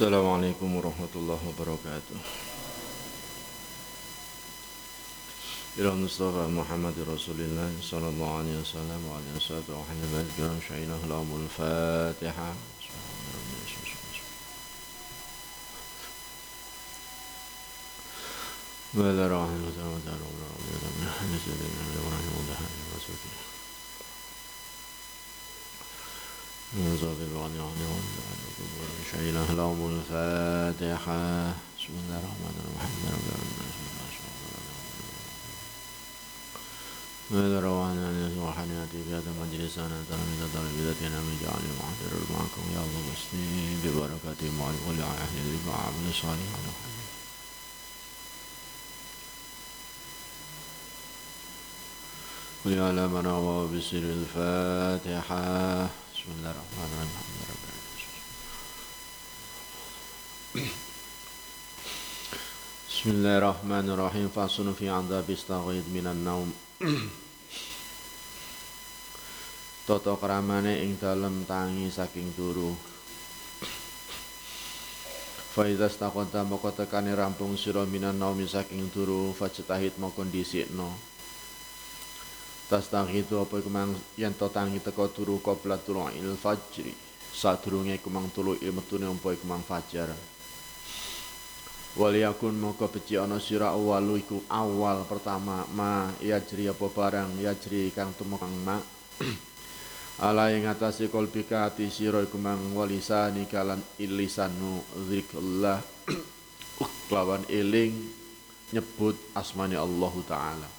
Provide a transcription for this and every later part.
السلام عليكم ورحمة الله وبركاته. إلى المصطفى محمد رسول الله صلى الله عليه وسلم وعلى آله وصحبه الكرام شعينا لهم الفاتحة. بسم الله الرحمن الرحيم. شيء لهم الفاتحة. بسم الله الرحمن الرحيم. روحنا يسوع حنياتي تلاميذ من جعل معكم. يا الله الربا قل يا هو بسر الفاتحة. بسم الله الرحمن الرحيم. Bismillahirrahmanirrahim. Fasun fi anda bistaghid minan naum. Toto keramane ing dalem tangi saking turu Faizah staqonta moko tekani rampung sira minan naumi saking turu Fajetahit moko disik no Tas itu apa kemang yen to tangi teko turu Kobla tulung il fajri Sadrungi kemang tulu ilmetuni umpoy kemang Fajar. Waliyakun moko beci ana sira awal iku awal pertama ma yajri apa barang yajri kang tumekang ma. Ala ing atase kolbika ati sira iku mang walisani kalan ilisanu zikrullah lawan eling nyebut asmani Allah taala.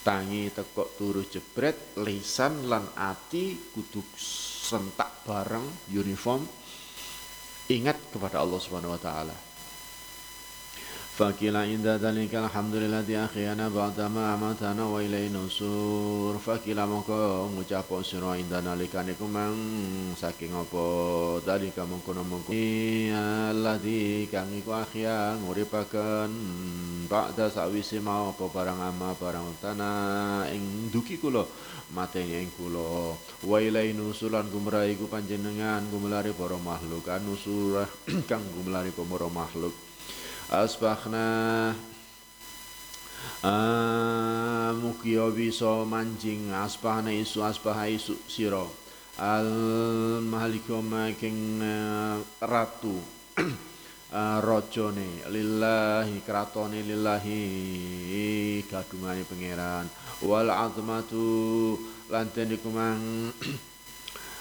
Tangi tekok turu jebret lisan lan ati kudu sentak bareng uniform ingat kepada Allah Subhanahu wa taala Fakila inda dalika alhamdulillah di akhiyana ba'dama amatana wa ilai nusur. Fakila mongko ngucap sira inda nalikane kumang saking apa? Dalika mongko mongko. Alladzi kang iku akhya nguripaken ba'da sawise mau apa barang ama barang utana ing duki kula mateni ing kula. Wa ilai nusulan gumrahi panjenengan gumlari para makhluk. Anusura kang gumlari para makhluk asbahna. Uh, mugia bisa manjing asbahna isu asbaha isu sira. Al mahalikum king uh, ratu uh, rajane lillahi kratone lillahi kadungane pangeran. Wal azmatu lan kumang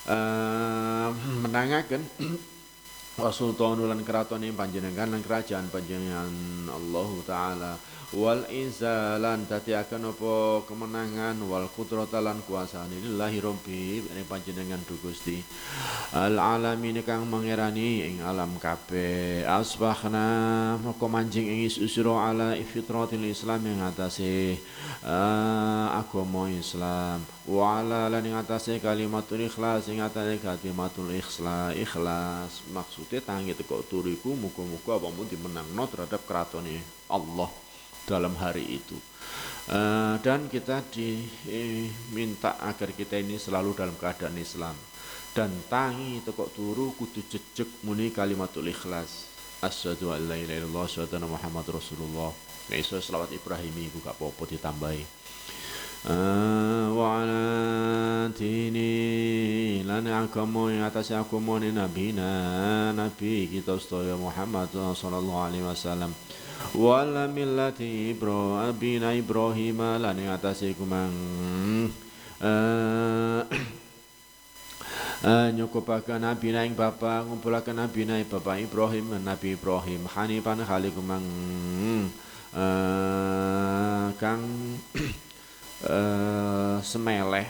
uh, menangaken wa sultanu lan keraton panjenengan lan kerajaan panjenengan Allah taala wal inzalan dadi akan apa kemenangan wal qudrata kuasa lillahi rabbi ini panjenengan du Gusti. Al alamin kang mengerani ing alam kabeh. Asbahna moko manjing ing usura ala fitratil islam ing atase uh, agama Islam. Wa ala lan ing atase kalimatul ikhlas ing atase kalimatul ikhlas ikhlas. Maksude tangi teko turiku muga-muga mun dimenangno terhadap keratone Allah dalam hari itu. Uh, dan kita diminta agar kita ini selalu dalam keadaan Islam. Dan tangi tekok turu kudu jejeg muni kalimatul ikhlas. Asyhadu an la ilaha illallah anna muhammad rasulullah. Nek iso selawat ibrahimi iku gak apa-apa ditambahi. Uh, wa ala dini lan agama ing atas agama nabi. Nabi kita Muhammad sallallahu alaihi wasallam wala millati ibro abina ibrahim lan ing atase kumang uh, uh, nyukupaken nabi ing bapa ngumpulaken nabi ing bapa Ibrahim nabi Ibrahim hanifan halikumang uh, kang uh, semeleh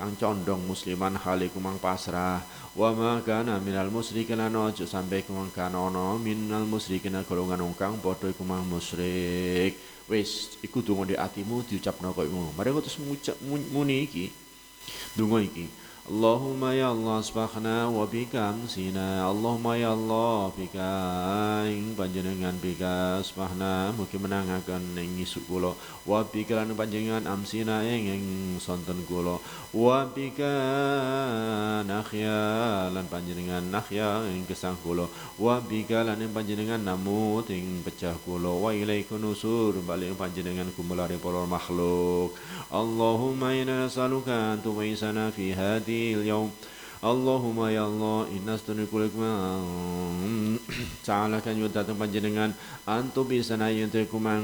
kang condong musliman halikumang pasrah. Wa ma kana minal musyrikin lan ojo sampe kumang kana ana minal musyrikin golongan kang padha iku mang musyrik. Wis iku donga di atimu diucapno koyo ngono mari terus ngucap muni iki. Donga iki Allahumma ya Allah asbahna wa bika amsina. Allahumma ya Allah bika ing panjenengan bika asbahna. Mugi menangaken ing isuk kula. Wa bika lan panjenengan amsina ing ing sonten kula. Wa bika nakhya lan panjenengan nakhya ing kesang kula. Wa bika lan panjenengan namu ing pecah kula. Wa ilaikun nusur bali panjenengan kumulare para makhluk. Allahumma inna nas'aluka an tumaisana fi hadhihi اليوم اللهم ya Allah inna astaghfiruka ta'ala kan yo datang panjenengan antu bisa na yen kumang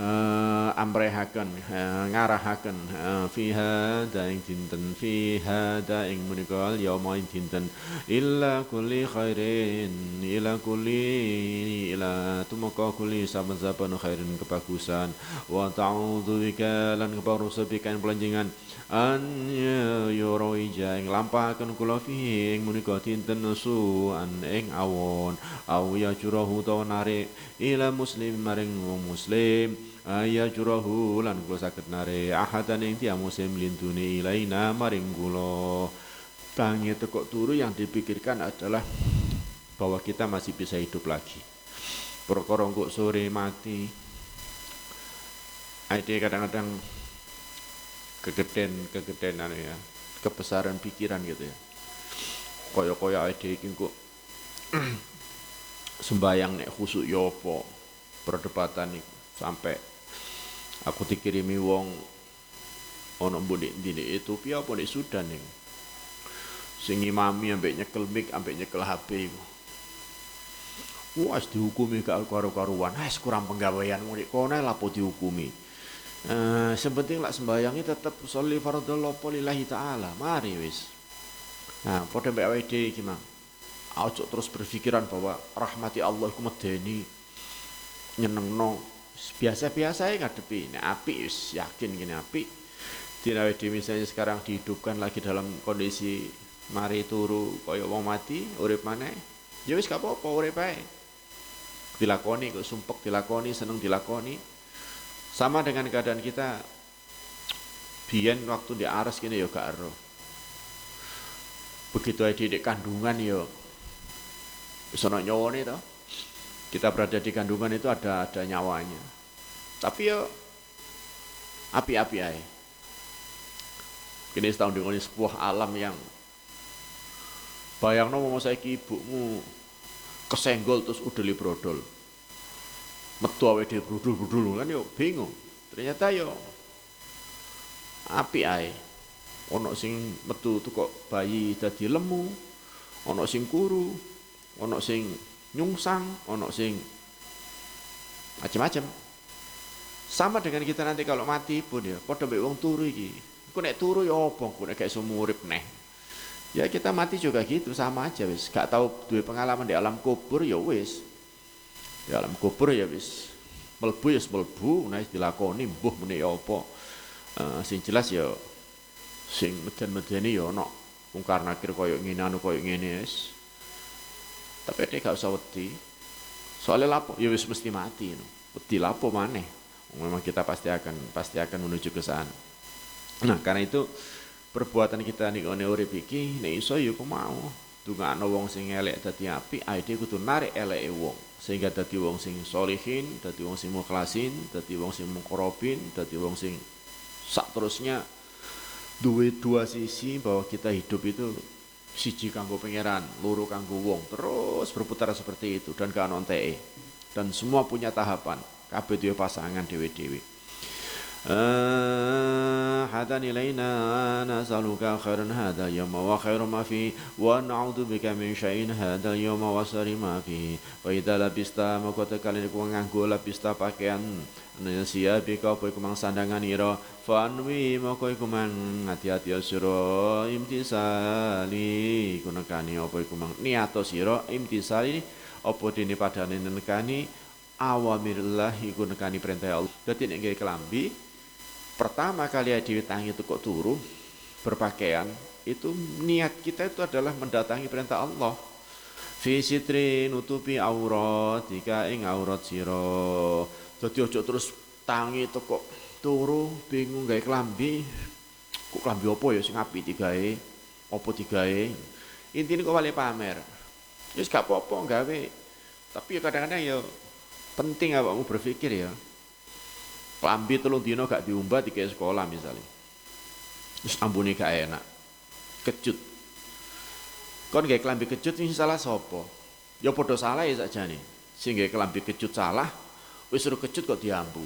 uh, amrehaken uh, ngarahaken uh, fiha daing dinten fiha daing menika yauma dinten illa kulli khairin ila kulli ila tumaka kulli saban-saban khairin kebagusan wa ta'udzu bika lan kebarusa bika pelanjangan an yoro ija ing lampahaken kula fihi ing menika dinten nusu an ing awon. Au ya jurahu ta narik ila muslim maring muslim. Aya jurahu lan kula saged narik ahadan ing tiang muslim lintune ilaina maring kula. Tangi tekok turu yang dipikirkan adalah bahwa kita masih bisa hidup lagi. Perkara sore mati. Ade kadang-kadang kegedean kegedean anu ya. Kebesaran pikiran gitu ya. Koyo koyo ide iki kok sembayang nek khusuk yopo ya perdebatan iku. Sampai aku dikirimi wong ono mbune di Ethiopia apa di Sudan ning sing imami ambek nyekel mic ambek nyekel HP iku. Wah, dihukumi gak karu-karuan. Ah, kurang penggawean murid kono lapo dihukumi. Uh, sepenting lah sembayangi tetap sholli fardhu lillahi taala. Mari wis. Nah, pada mbak awake dhewe Ojo terus berpikiran bahwa rahmati Allah iku medeni nyenengno biasa-biasa ya ngadepi. Nek api wis yakin gini api. Dina awake misalnya sekarang dihidupkan lagi dalam kondisi mari turu kaya wong mati, urip maneh. Ya wis gak apa-apa urip ae. Dilakoni kok sumpek dilakoni, seneng dilakoni sama dengan keadaan kita biyen waktu di aras gini ya gak ero. Begitu aja di kandungan ya sono nyawane to. Kita berada di kandungan itu ada ada nyawanya. Tapi ya api-api aja. Kini setahun dengan sebuah alam yang bayang mau saya ibumu kesenggol terus udah brodol metu awake dhewe brudul-brudul kan yo bingung. Ternyata yo api ae. Ono sing metu kok bayi dadi lemu, ono sing kuru, ono sing nyungsang, ono sing macam-macam. Sama dengan kita nanti kalau mati pun ya, padha mbek wong turu iki. Ku nek turu ya apa, ku nek gak iso urip neh. Ya kita mati juga gitu sama aja wis. Gak tahu duwe pengalaman di alam kubur ya wis di alam kubur ya wis melbu ya melbu nah dilakoni mbuh muni ya apa. Uh, sing jelas ya sing meden-medeni ya ana mungkar nakir koyo ngene anu koyo ngene wis. Tapi dia gak usah wedi. Soalnya lapo? Ya wis mesti mati no. wedi lapo maneh? Memang kita pasti akan pasti akan menuju ke sana. Nah karena itu perbuatan kita nih kone urip iki nek iso ya mau. Dungakno wong sing elek dadi apik ae kudu narik eleke wong sehingga dadi wong sing solihin, dadi wong sing mukhlasin, dadi wong sing mukorobin, dadi wong sing sak terusnya duwe dua sisi bahwa kita hidup itu siji kanggo pangeran, loro kanggo wong, terus berputar seperti itu dan gak Dan semua punya tahapan, kabeh duwe pasangan dewe-dewe. أحدا إلينا نسألك خيرا هذا اليوم وخير ما فيه ونعوذ بك من شيء هذا اليوم وشر ما فيه وإذا لبست maka kali ku nganggo labista pakaian Nasia bika apa iku mang sandangan ira fanwi maka iku mang hati-hati sira imtisali kunekani apa iku mang niato sira imtisali apa dene padane nekani awamirillah iku nekani perintah Allah dadi nek gawe kelambi pertama kali diwitangi itu kok turu berpakaian itu niat kita itu adalah mendatangi perintah Allah fi sitri nutupi aurat jika ing aurat siro jadi ojo terus tangi itu kok turu bingung gawe klambi kok klambi apa ya sing apik digawe Apa digawe? Intine kok wale pamer. Wis gak apa-apa gawe. Tapi ya kadang-kadang ya penting awakmu berpikir ya. Klambi telung dino gak diumbah di sekolah misalnya. Terus ambune gak enak. Kecut. Kon gak klambi kecut ini salah sopo. Ya podo salah ya nih. Sehingga klambi kecut salah, wis suruh kecut kok diambu.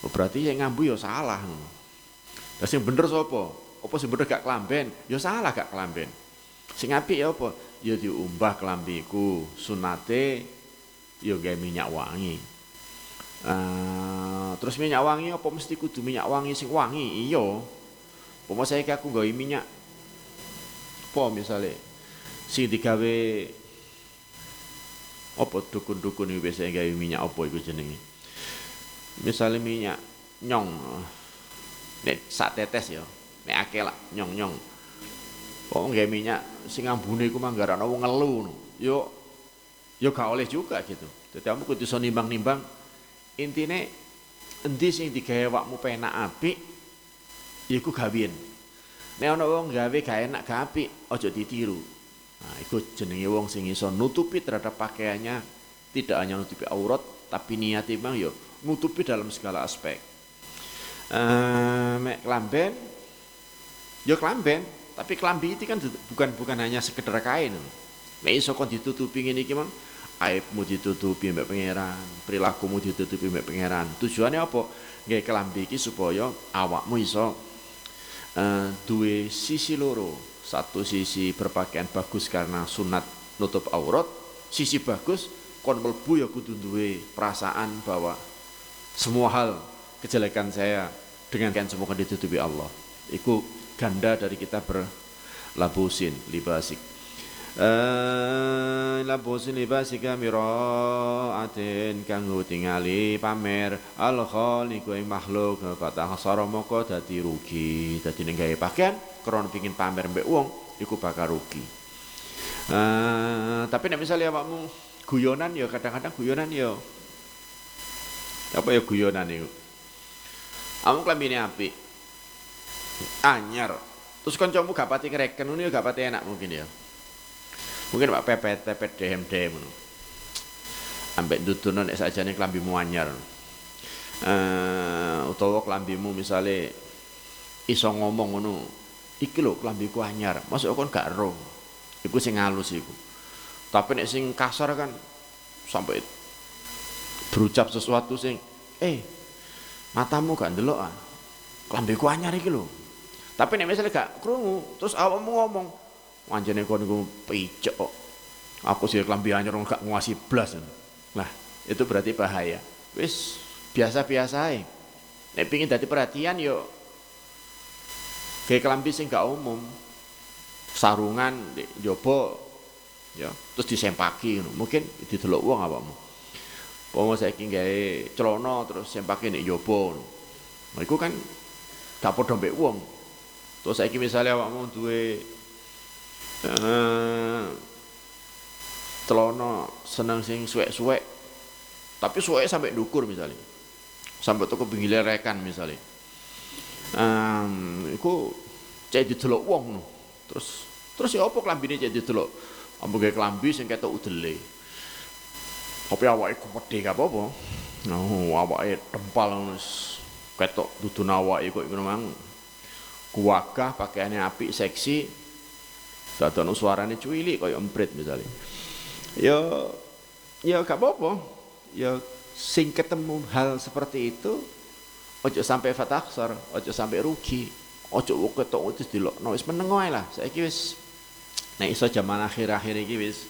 Oh, berarti yang ngambu ya salah. Lah sing bener sapa? Apa sing bener gak klamben? Ya salah gak klamben. Sing apik ya apa? Ya diumbah klambiku, sunate ya gawe minyak wangi. Uh, terus minyak wangi apa mesti kudu minyak wangi sing wangi? Iya. Pomo saya aku gawe minyak apa misalnya sing digawe apa dukun-dukun iki biasanya gawe minyak apa iku jenenge? Misalnya minyak nyong. Nek sak tetes ya. Nek akeh lah nyong-nyong. Kok nggak minyak sing ambune iku manggarane wong ngelu. Yo yo gak oleh juga gitu. Dadi kamu kudu iso nimbang-nimbang intine endi sing digawe awakmu penak apik iku gawin. Nek ana wong gawe gak enak gak apik, aja ditiru. Nah, iku jenenge wong sing iso nutupi terhadap pakaiannya tidak hanya nutupi aurat tapi niat bang yo nutupi dalam segala aspek. Uh, mek klamben yo klamben tapi kelambi itu kan bukan bukan hanya sekedar kain. Nek iso kon ditutupi ngene iki mang aibmu ditutupi mbek pangeran, perilakumu ditutupi mbek pangeran. Tujuannya apa? Nggih kelambi iki supaya awakmu iso uh, duwe sisi loro. Satu sisi berpakaian bagus karena sunat nutup aurat, sisi bagus kon mlebu ya kudu duwe perasaan bahwa semua hal kejelekan saya dengan kan semoga ditutupi Allah. Iku ganda dari kita berlabusin libasik uh, labusin libasika miraatin kanggo tingali pamer. Al khaliqu ing makhluk fatah hasara moko dadi rugi. Dadi ning gawe pakaian kron pingin pamer mbek wong iku bakal rugi. Uh, tapi nek misalnya awakmu guyonan ya kadang-kadang guyonan ya. Apa ya guyonan itu Kamu klambine apik? Anyar. Terus kancamu gak pati ngereken ini gak pati enak mungkin ya mungkin pak pepet pepet dem dem ambek dudunan nek sajane klambimu anyar uh, utawa klambimu misale iso ngomong ngono iki lho klambiku anyar masuk kon gak ero? Iku sing halus iku. Tapi nek sing kasar kan sampai berucap sesuatu sing eh matamu gak ndelok ah klambiku anyar iki lho. Tapi nek misalnya gak krungu, terus awakmu ngomong, anjene kon niku picek. Aku sih klambi anyar gak nguasi blas. Nah, itu berarti bahaya. Wis biasa-biasa ae. Nek pingin dadi perhatian yo kayak klambi sing gak umum. Sarungan jopo ya, terus disempaki ngono. Mungkin didelok wong awakmu. Pomo saiki gawe celana terus sempaki nek jopo ngono. Nah, iku kan gak padha mbek wong. Terus saiki misalnya awakmu duwe eh celana seneng sing suwek-suwek. Tapi suwek sampai dukur misalnya. Sampai toko pinggir rekan misalnya. Um, iku cek didelok wong no. Terus terus ya apa klambine cek didelok? Apa gawe klambi sing ketok udele. Tapi awake gede gak apa-apa. No, awake tempal ngono ketok dudun awake kok ngono mang kuwagah pakaiannya api seksi dadono suarane cuili kaya emprit misalnya ya ya gak apa-apa. Ya sing ketemu hal seperti itu ojo sampai fataksar ojo sampai rugi. Ojo ketok itu dilokno wis meneng wae lah. Saiki wis nek iso zaman akhir-akhir iki wis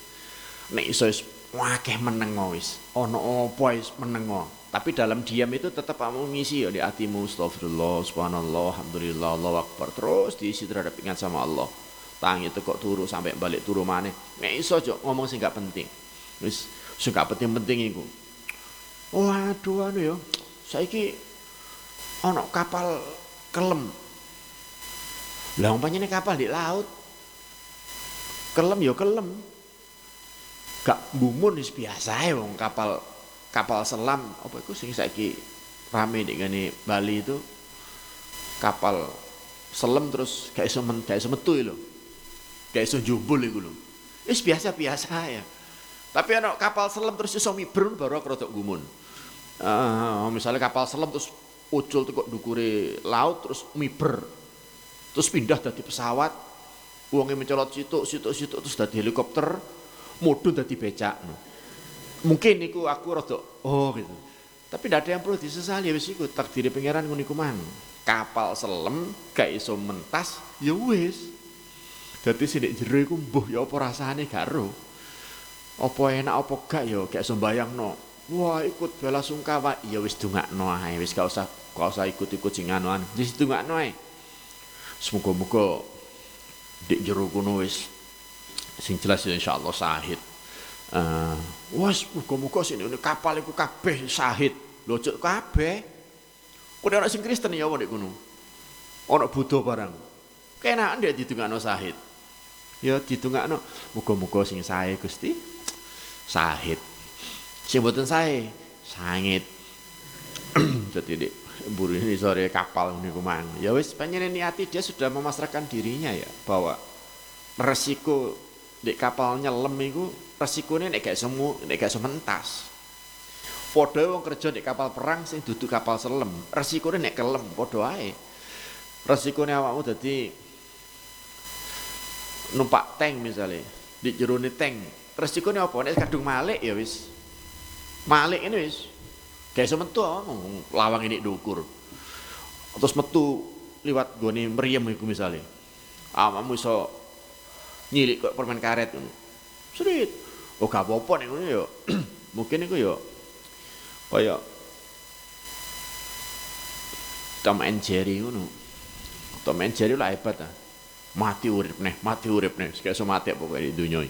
nek iso wis wakeh meneng wis. Ono apa wis meneng tapi dalam diam itu tetap kamu ngisi ya di hatimu astagfirullah subhanallah alhamdulillah Allah akbar. Terus diisi terhadap ingat sama Allah tangi itu kok turu sampai balik turu mana nggak iso cok ngomong sih nggak penting. Wis sing gak penting-penting iku. Waduh anu ya saiki ono kapal kelem. Lah umpamanya kapal di laut. Kelem ya kelem. Gak bumun wis biasa ya wong kapal kapal selam. Apa itu sing saiki rame dengan Bali itu? Kapal selam terus gak iso men gak iso metu lho gak iso jumbul iku lho. Wis biasa-biasa ya. Tapi ana kapal selam terus iso miber baru rada gumun. Uh, misalnya kapal selam terus ucul tuh kok dukure laut terus miber. Terus pindah dari pesawat. Uangnya mencolot situ, situ, situ terus dari helikopter, mudun dari becak. Mungkin niku aku rada oh gitu. Tapi tidak ada yang perlu disesali wis iku takdir pangeran ngono iku mang. Kapal selam gak iso mentas ya wis. Dadi sithik jero iku mbuh ya apa rasane gak ro. Apa enak apa gak ya gak iso bayangno. Wah ikut bela sungkawa ya wis dongakno ae wis gak usah gak usah ikut-ikut sing anuan. Wis dongakno ae. Semoga-moga di jero kono wis sing jelas ya insyaallah sahid. Uh, wes muga-muga sini kapal iku kabeh sahid. Lho cek kabeh. Kuwi ana sing Kristen ya nek kono. Ana Buddha barang. Kenakan dia ditungakno sahid. Ya ditungakno muga-muga sing sae Gusti sahid. Sing mboten sae sangit. Jadi buru ini sore kapal niku mang. Ya wis panjenengan niati dia sudah memasrahkan dirinya ya bahwa resiko di kapal nyelam iku resikone nek gak semu nek gak sementas. Padha wong kerja di kapal perang sing duduk kapal selam, resikone nek kelem padha ae. Resikone awakmu dadi numpak tank misalnya di jerone tank. Resikone apa? Nek kadung malik ya wis. Malik ini wis. Gak iso metu lawang ini dukur. Terus metu liwat gone mriyem iku misalnya. Awakmu iso nyilik kok permen karet. Srit. Oh gak apa-apa nek ngono ya. Mungkin iku ya kaya Tom and Jerry ngono. Tom and Jerry lah hebat ah. Mati urip neh, mati urip neh, so mati pokoknya di dunia.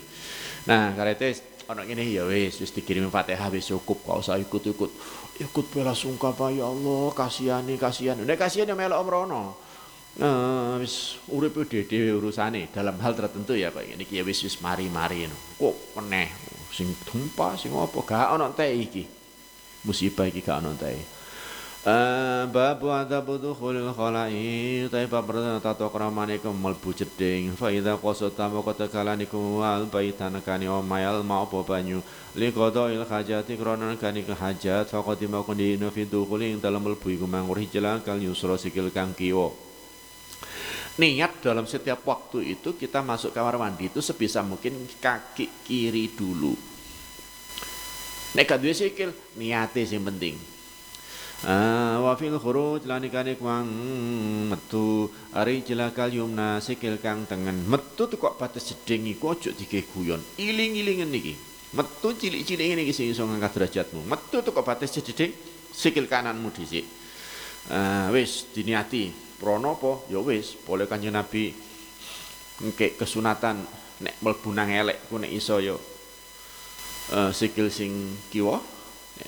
Nah, karete ana ngene ya wis wis dikirim Fatihah wis cukup kok usah ikut-ikut. Ikut bela sungkawa ya Allah, kasihani kasihan. Nek kasihan ya melok omrono. Nah, wis urip dhewe urusane dalam hal tertentu ya kok ini ya wis wis mari-mari kok meneh sing tumpah sing apa gak ana teh iki musibah iki gak ana teh bab adabu dukhulil khalai ta bab pertama tato kramane melbu jeding. Fa idza qasata wa qad kalanikum wal baitan kani omayal ma apa banyu. Li qadail hajati krana kani ke hajat fa qad ma kundi fi dukhulin dalam melbu iku manggur hijlan kal yusra sikil kang kiwa. Niat dalam setiap waktu itu kita masuk kamar mandi itu sebisa mungkin kaki kiri dulu. Nek kadue sikil niate sing penting. Ah, wa fil khuruj lanikane kuang metu. Ari jelakal yumna sikil kang tengen. Metu kok batas jeding iku aja dike guyon. Iling-ilingen niki. Metu cilik-cilik sing iso ngangkat derajatmu. Metu tuh kok batas jeding sikil kananmu dhisik. Ah wis diniati. Prono apa? Ya wis, boleh Kanjeng Nabi engke kesunatan nek mlebu nang elek ku nek iso ya. Uh, sikil sing kiwa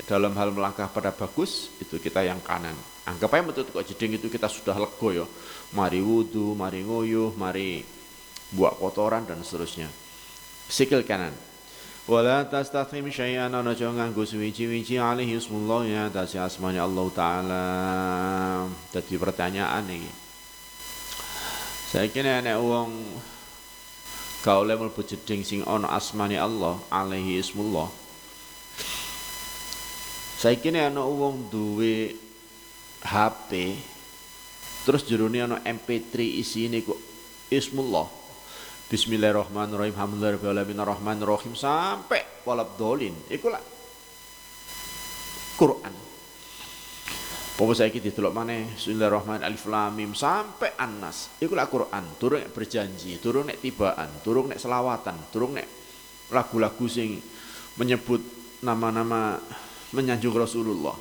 dalam hal melangkah pada bagus itu kita yang kanan. Anggap aja metu kok jeding itu kita sudah lego ya. Mari wudu, mari nguyuh, mari buat kotoran dan seterusnya. Sikil kanan. Wala tastathim syai'an ana aja nganggo suwi-wici alaihi ismullah ya atase asmane Allah taala. Dadi pertanyaan iki. Saiki nek wong oleh mlebu jeding sing ana asmane Allah alaihi ismullah. Saiki nek ana wong duwe HP terus jerone ana MP3 isine kok ismullah Bismillahirrahmanirrahim. Alhamdulillahirrahmanirrahim sampai walab dolin. Ikulah Quran. Apa saya kita delok mana Bismillahirrahmanirrahim Alif Lam Mim sampai An-Nas. Ikulah Quran. Turun nek berjanji, turun nek tibaan, turun nek selawatan, turun nek lagu-lagu sing menyebut nama-nama menyanjung Rasulullah.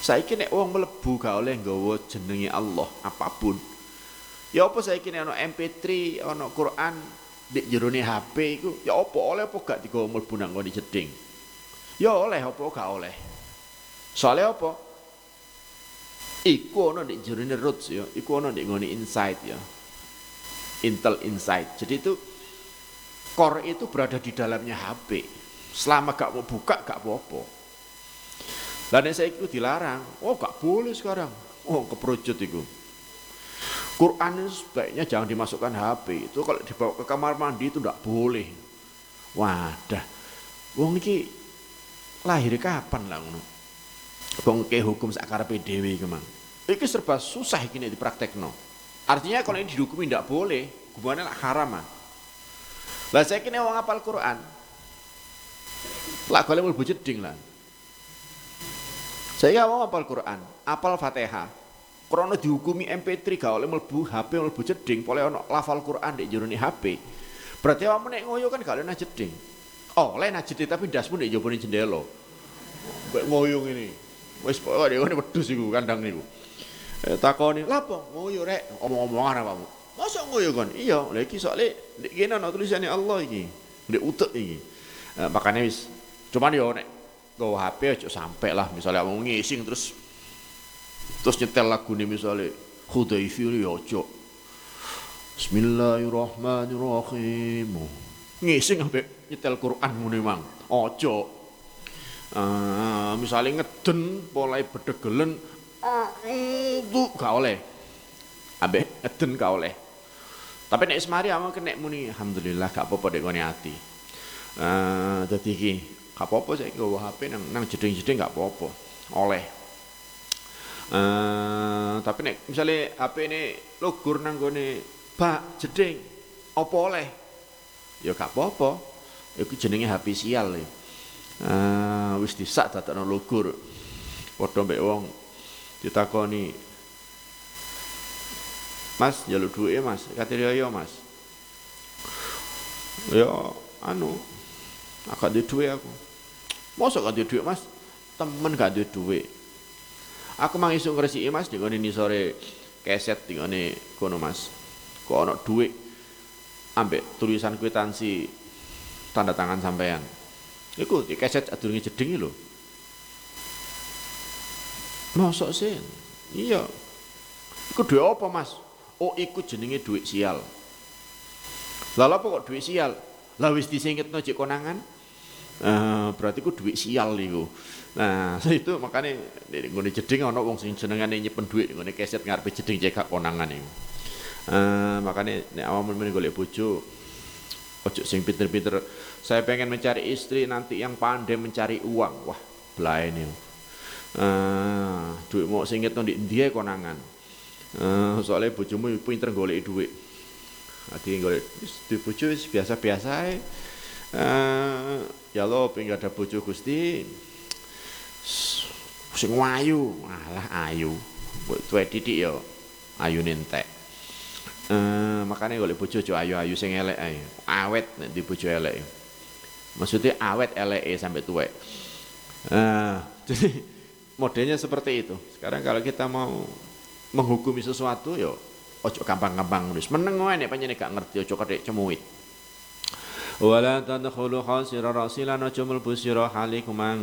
Saiki nek wong mlebu gak oleh nggawa jenenge Allah apa pun Ya apa saya kini ono MP3, ono Quran di jerone HP iku, ya apa oleh apa gak digawa mlebu nang ngene jeding. Ya oleh apa gak oleh. Soalnya apa? Iku ono di jerone roots ya, iku di ngene insight ya. Intel Insight. Jadi itu core itu berada di dalamnya HP. Selama gak mau buka gak apa-apa. Lah saya itu dilarang. Oh gak boleh sekarang. Oh keprojot itu. Quran itu sebaiknya jangan dimasukkan HP. Itu kalau dibawa ke kamar mandi itu tidak boleh. Wadah. Wong iki lahir kapan lah ngono. Wong ke hukum sakarepe dhewe iki mang. Iki serba susah iki nek dipraktekno. Artinya kalau ini dihukumi tidak boleh, hubungannya lah haram ah. Lah saya kini wong apal Quran. Lah kalau mau jeding lah. Saya wong apal Quran, apal Fatihah. Krono dihukumi MP3 gak oleh mlebu HP mlebu jeding, boleh ono lafal Quran di jero HP. Berarti awakmu nek ngoyo kan gak oleh jeding. Oh, oleh jeding tapi dasmu ndek jebone jendela. Kok ngoyo ngene. Wis pokoke ngene wedhus iku kandang niku. Eh, takoni, "Lha apa ngoyo rek?" Omong-omongan apamu. Masa ngoyo kon? Iya, lha iki soalé ndek kene ana Allah iki. Ndek utek iki. Eh, makanya wis cuman yo nek go HP aja sampai lah misalnya mau ngising terus terus nyetel lagu nih misalnya Hudayfi ya ojo. Bismillahirrahmanirrahim. Ngising sampai nyetel Quran muni mang ojo. Uh, misalnya ngeden mulai bedegelen itu gak oleh. Abe ngeden gak oleh. Tapi nek semari ama nek muni alhamdulillah gak apa-apa dek ati. Uh, dadi iki gak apa-apa saya nggawa HP nang nang jeding-jeding gak apa-apa. Oleh. Uh, tapi nek misalnya HP ini lugur nang gone bak jeding apa oleh? Ya gak apa-apa. Iku jenenge HP sial ya. Uh, wis disak dadakno lugur. Padha mbek wong ditakoni Mas jaluk duit Mas. Kate yo Mas. Ya anu agak duit duit aku masa gak duit duit Mas temen gak duit duit Aku mang isuk ngresiki Mas di ngene sore keset di ngene kono Mas. Kok ana dhuwit ambek tulisan kwitansi tanda tangan sampean. Iku di keset adurunge jeding lho. Mosok sih? Iya. Iku dhuwit apa Mas? Oh iku jenenge dhuwit sial. Lah apa kok dhuwit sial? Lah wis disingketno konangan. Uh, berarti ku dhuwit sial iku. Nah, itu makanya di ngene jeding ana wong sing senengane nyimpen dhuwit ngene keset ngarepe jeding cekak konangan iku. Uh, makanya nek awakmu men golek bojo ojo sing pinter-pinter. Saya pengen mencari istri nanti yang pandai mencari uang. Wah, blaene. Uh, duit mau sing ngetno di dia konangan. Uh, soalnya bojomu pinter golek dhuwit. Ati golek di bojo biasa-biasa ae. Uh, ya lo pengen ada bojo Gusti? Sing ayu malah ayu. Tuwe titik ya ayu nentek. Eh makanya golek bojo aja ayu-ayu sing elek ae. Awet di bojo elek. Maksudnya awet elek sampai tuwek. Eh jadi modelnya seperti itu. Sekarang kalau kita mau menghukumi sesuatu yo ojo gampang-gampang nulis. Meneng nek panjenengan gak ngerti ojo kethek cemuit wala tadkhulu khasira rasilan aja mlebu sira hali kumang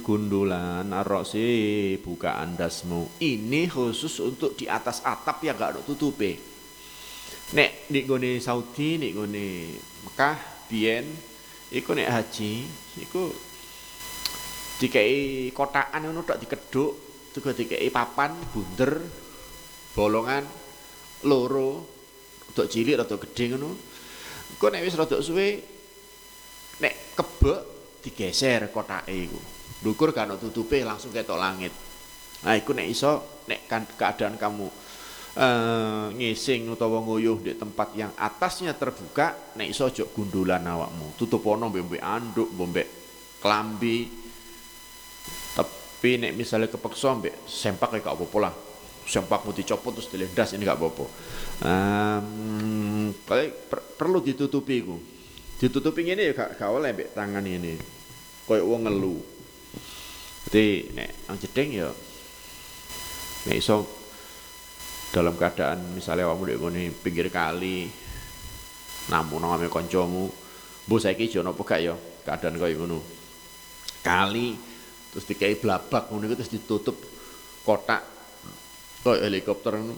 gundulan. Arrosi buka andasmu. Ini khusus untuk di atas atap yang gak ada tutupe. Nek di gone Saudi nek gone Mekah biyen iku nek haji iku dikei kotakan ngono tok dikeduk juga dikei papan bunder bolongan loro untuk cilik atau gede ngono Kok nek wis rada suwe nek kebek digeser kotake iku. Ndukur kan tutupe langsung ketok langit. Nah iku nek iso nek kan keadaan kamu uh, ngising utawa nguyuh di tempat yang atasnya terbuka, nek iso aja gundulan awakmu. Tutup ono mbek anduk, mbek klambi. Tapi nek misalnya kepeksa mbek sempak ya gak apa-apa lah. Sempakmu dicopot terus dilendas ini gak apa-apa. Um, per, perlu ditutupi ku. Ditutupi ini ya gak, gak oleh tangan ini. Koyok wong ngelu. Jadi nek ang jedeng ya nek iso dalam keadaan misalnya kamu di ngene pinggir kali namun nang ame kancamu mbok saiki jono apa gak ya keadaan koyo ngono. Kali terus dikai blabak ngono terus ditutup kotak koyo helikopter ngono.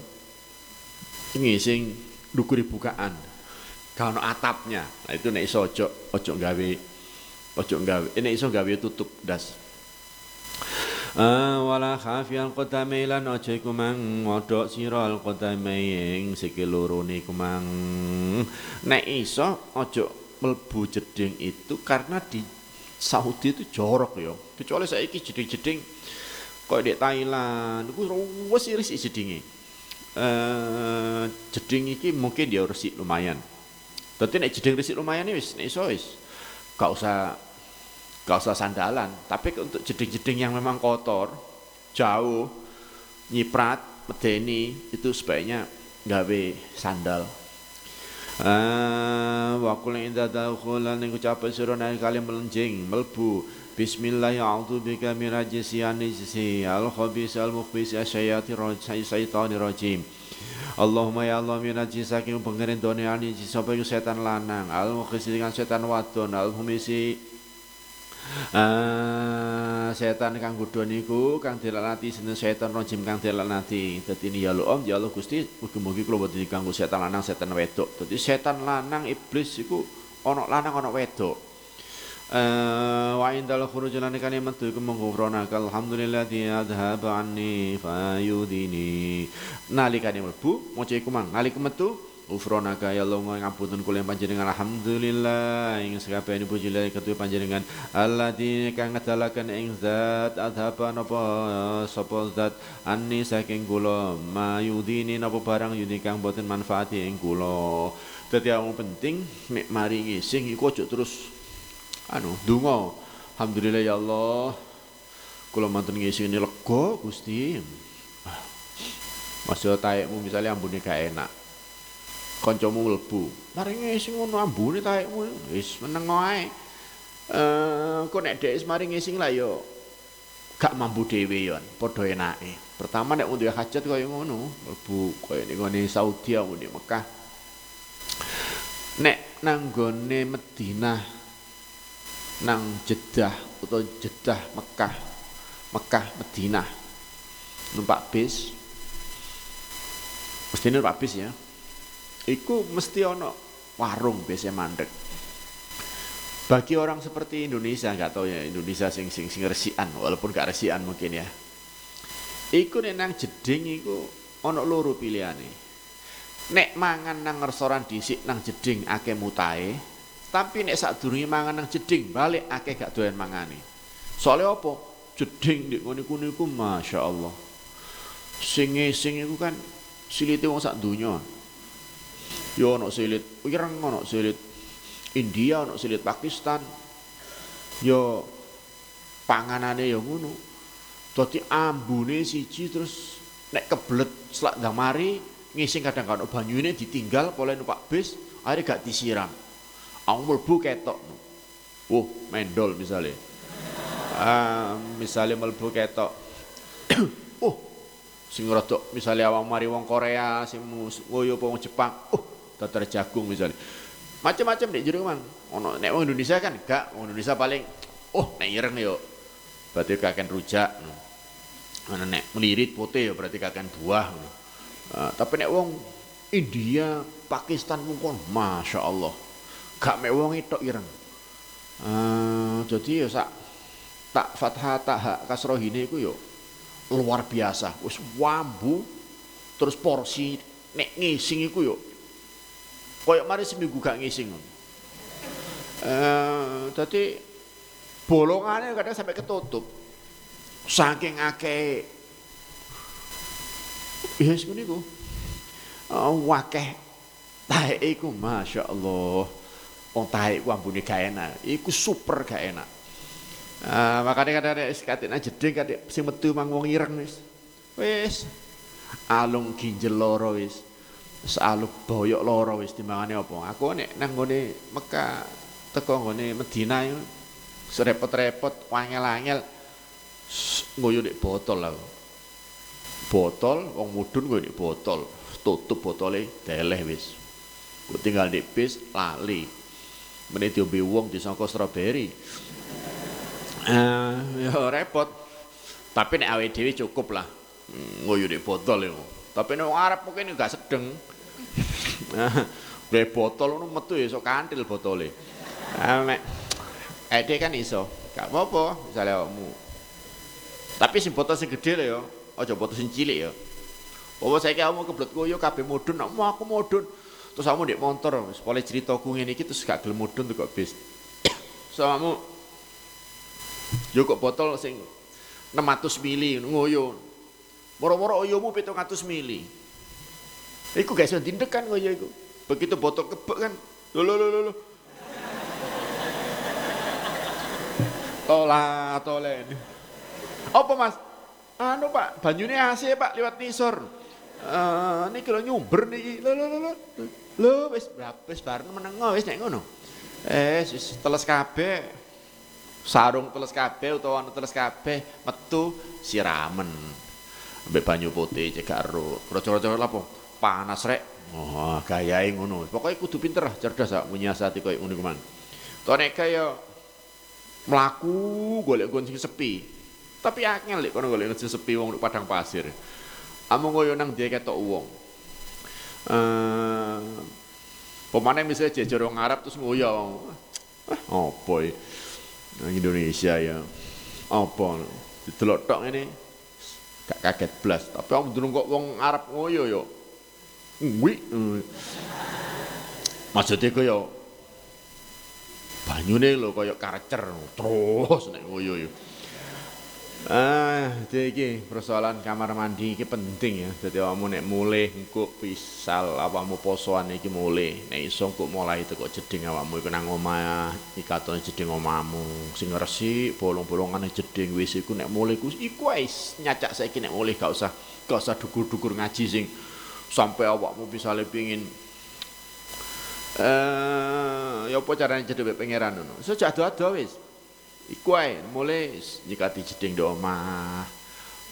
Ngising dukuri bukaan kalau atapnya. Nah itu nek iso ojo ojo gawe ojo gawe ini iso gawe tutup das. Ah, wala khafial qadamai lan aja iku mang ngodhok sira al qadamai ing sikil loro niku mang. Nek iso aja mlebu jeding itu karena di Saudi itu jorok ya. Kecuali saiki jeding-jeding kok di Thailand? Iku wis iris jedinge. Eh jeding iki mungkin dia resik lumayan. Dadi nek jeding resik lumayan wis nek iso wis. Gak usah gak usah sandalan. Tapi untuk jeding-jeding yang memang kotor jauh nyiprat medeni itu sebaiknya gawe sandal. Ah, wa qul inda dakhulan ing ucapan sira nek kali melenjing melbu Bismillah a'udzu bika min rajisi anisi al khabis al mukhbis asyayatir syaitanir rajim Allahumma ya Allah min najis saking pengirin doni ani sapa setan lanang al mukhbis dengan setan wadon al humisi Uh, setan kang godho niku kang dilalati sinten setan rajim kang dilalati. Dadi ya Om ya Allah Gusti mugi-mugi kula boten diganggu setan lanang setan wedok. Dadi setan lanang iblis iku ana lanang ana wedok. Eh wa indal khuruj lan kan metu iku menghufrona alhamdulillah di adhaba anni fayudini. Nalikane mlebu maca iku mang nalika metu Ufronaka ya Allah ngapunten kula panjenengan alhamdulillah ing sakabehane puji lan ketuwe panjenengan allati kang ngedalaken ing zat adhaba napa sapa zat anni saking kula mayudini napa barang yudi kang boten manfaati ing kula dadi penting nek mari ngising iku aja terus anu donga alhamdulillah ya Allah kula manten ngising ini lega Gusti Masih taekmu misalnya ambune gak enak kancamu mlebu. Maringe sing ngono ambune taekmu wis meneng wae. Eh kok nek dhek maring sing lah yo gak mampu dhewe yo padha enake. Pertama nek duwe hajat kaya ngono, mlebu kaya ning Saudi aku di Mekah. Nek nang gone Madinah nang Jeddah utawa Jeddah Mekah Mekah Madinah numpak bis mesti numpak bis ya iku mesti ono warung biasa mandek. Bagi orang seperti Indonesia nggak tahu ya Indonesia sing sing sing resian walaupun gak resian mungkin ya. Iku nek nang jeding iku ono loro pilihane. Nek mangan nang restoran dhisik nang jeding akeh mutahe, tapi nek sadurunge mangan nang jeding balik akeh gak doyan mangane. Soalnya apa? Jeding di ngene kuwi iku masyaallah. Sing sing iku kan silite wong sak donya. Yo ono silit Ireng ono silit India ono silit Pakistan. Yo panganane yo ngono. Dadi ambune siji terus nek kebelet selak ndang mari ngising kadang kadang banyune ditinggal oleh numpak bis akhirnya gak disiram. Aku mlebu ketok. Oh, mendol misalnya. Uh, misalnya mlebu ketok. oh, sing rada misalnya awang mari wong Korea sing ngoyo wong Jepang. Oh, tatar jagung misalnya macam-macam nek jero mang ono nek wong Indonesia kan gak wong Indonesia paling oh nek ireng yo berarti kaken rujak ana nek melirit putih ya berarti kaken buah uh, tapi nek wong India Pakistan mungkon Masya Allah gak mek wong itu ireng uh, jadi ya sak tak fathah tak hak kasroh ini ku yo luar biasa wis wambu terus porsi nek ngising iku yo Koyok mari seminggu gak ngising. Eh, dadi bolongannya kadang sampai ketutup. Saking akeh Yes ngono iku. Oh, wakeh tahe iku Masya Allah. Wong tahe iku ambune gak enak. Iku super gak enak. Uh, makanya kadang ada katik na jeding katik sing metu mang wong ireng wis. Wis alung ginjel loro wis. Saluk boyok loro wis timbangane apa. Aku nek nang gone Mekah teko gone Medina yo serepot-repot wangel-angel ngoyo nek botol aku. Botol wong mudun ngoyo nek botol, tutup botole deleh wis. Ku tinggal di bis lali. Meneh diombe wong disangka strawberry. Eh, ya repot. Tapi nek awake dhewe cukup lah. Hmm, ngoyo nek botol yo. Tapi nek wong Arab mungkin gak sedeng. Gue botol ngono metu ya iso kantil botole. Ah mek ede kan iso. Gak apa-apa misalnya kamu Tapi sing botol sing gede lho ya, aja botol sing cilik ya. Bawa saya kamu kebelet koyo kabeh mudun, mau aku mudun. Terus kamu di motor, wis cerita ngene iki terus gak gelem mudun tuh kok bis. so kamu kok botol sing 600 mili ngoyo. Moro-moro oyomu 700 mili. Iku gak iso dindek kan ngoyo iku. Begitu botol kebek kan. Lho lho lho lho. Tola tolen. Apa Mas? Anu Pak, banyune AC Pak lewat nisor. Eh uh, niki lho nyumber niki. Lho lho lho. Lho wis wis bareng meneng wis nek ngono. Eh wis teles kabeh. Sarung teles kabeh utawa ana teles kabeh metu siramen. Ambek banyu putih cekak ro. Roco-roco apa? Panas rek. Oh, gayae ngono. Pokoke kudu pinter, cerdas sak menyiasati koyo ngono kuwi. Nek kaya mlaku golek nggon sing sepi. Tapi akeh lek kono golek sing sepi wong padang pasir. Amung koyo nang dia ketok wong. Eh Pemane misalnya orang Arab terus ngoyo. Ah, apa ya? Indonesia ya. Apa? Didelok tok ini gak kaget blas, tapi om durung kok wong Arab ngoyo yo. Kuwi. Maksudnya kaya banyune lho kaya karcer terus nek ngoyo yo. Ah, iki persoalan kamar mandi iki penting ya. Dadi awakmu nek mulih engko pisal awakmu posoan iki mulih. Nek iso engko mulai teko jeding awakmu iku nang omah, ikatone jeding omahmu. Sing resik bolong-bolongane jeding wis iku nek mulih ku iku wis nyacak saiki nek mulih gak usah gak usah dukur-dukur ngaji sing sampai awakmu misale pengin eh ya apa carane jedhe pangeran ngono. Sejak ado-ado wis. Iku ae mulai nyikati jeding di omah,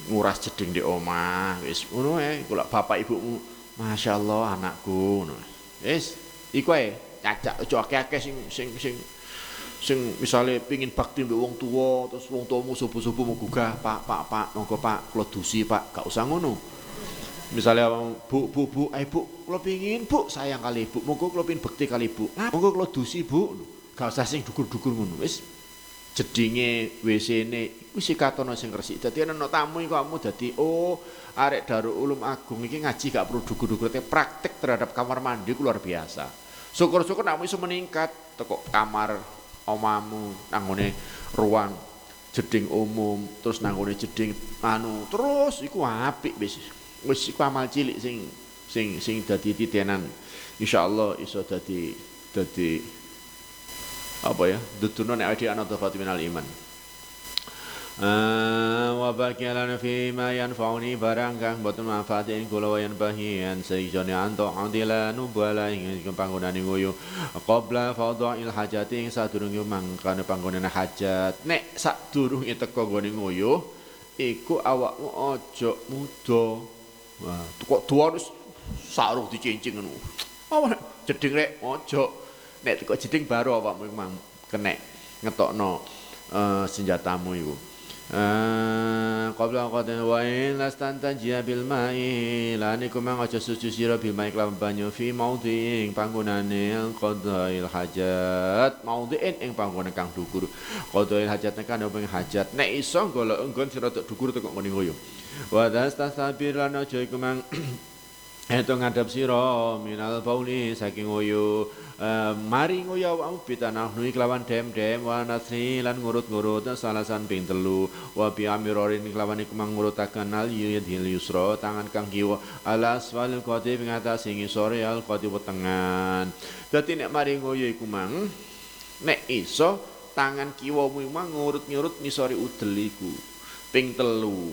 nguras jeding di omah, wis ngono ae. Kula bapak ibumu, Masya Allah anakku ngono. Wis iku ae cacak aja akeh-akeh sing sing sing sing misalnya pingin bakti mbek wong tua terus wong tuamu subuh-subuh mau gugah pak pak pak monggo pak kula dusi pak. Gak usah ngono. Misalnya bu bu bu eh bu kalau pingin bu sayang kali ibu monggo kalau pingin bakti kali nah, monggo kalau dusi bu. Gak usah sing dukur-dukur ngono wis jedinge WC-ne wis katono sing resik. Dadi ana tamu iku kamu dadi oh arek Darul Ulum Agung iki ngaji gak perlu dugu-dugu praktek terhadap kamar mandi luar biasa. Syukur-syukur nek iso meningkat teko kamar omamu nanggone ruang jeding umum terus nanggone jeding anu terus iku apik wis wis iku amal cilik sing sing sing dadi titenan insyaallah iso dadi dadi apa ya? Dutuno nek adi ana dhafati minal iman. Uh, wa bakilan fi ma yanfa'uni barang kang boten manfaatin kula wa yanbahian sayjane anto adila nubala ing panggonane nguyu. Qabla fadha'il hajati ing sadurunge mangkane panggonane hajat. Nek sadurunge teko gone nguyu iku awakmu aja muda. Wah kok tuwa wis saruh dicincing ngono. Apa jeding rek aja nek teko jeding baru awakmu mang kenek ngetokno uh, senjatamu iku. Qabla qadin wa in lastanta jia bil mai lan iku mang aja suci sira bil mai kelawan banyu fi maudhi'in panggonane qadail hajat. Maudhi'in ing panggonan kang dhukur. Qadail hajat kan ing hajat nek iso golek enggon sira tek dhukur teko ngene ngoyo. Wa dastasabir lan aja iku mang Eto ngadap sira minal bauli saking oyo uh, mari ngoyo awakmu bitanah nui kelawan dem-dem wa nasri lan ngurut-ngurut salasan ping telu. Wa bi amirorin kelawan iku mangurutaken al yudhil yusra tangan kang kiwa. Ala asfalil qati ing atas sing sore al qati wetengan. Dadi nek mari ngoyo iku mang nek iso tangan kiwamu mang ngurut-ngurut nisori udel iku. Ping telu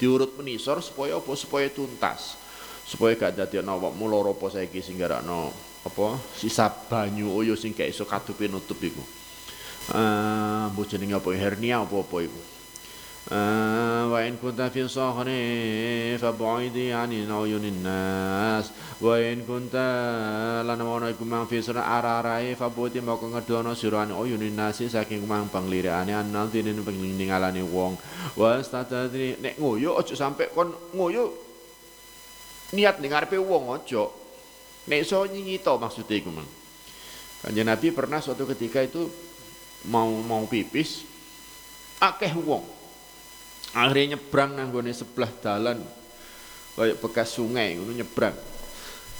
diurut menisor supaya apa? Supaya tuntas supaya gak dadi ana awakmu lara apa saiki sing garakno apa sisa banyu oyo sing gak iso kadupe nutup iku. Eh uh, jenenge apa hernia apa-apa iku. Fi sahri fa bu'idi ani uyunin nas wa in kunta lan wono iku mang fi sura ararai fa bu'idi moko ngedono sira ani uyunin nas saking mang panglirane anal dinen penglinglingalane wong wa statadri nek ngoyo aja sampe kon ngoyo niat ning ngarepe wong aja nek iso nyingito maksude iku mang Kanjeng Nabi pernah suatu ketika itu mau mau pipis akeh wong Akhirnya nyebrang nang gone sebelah dalan kayak bekas sungai ngono nyebrang.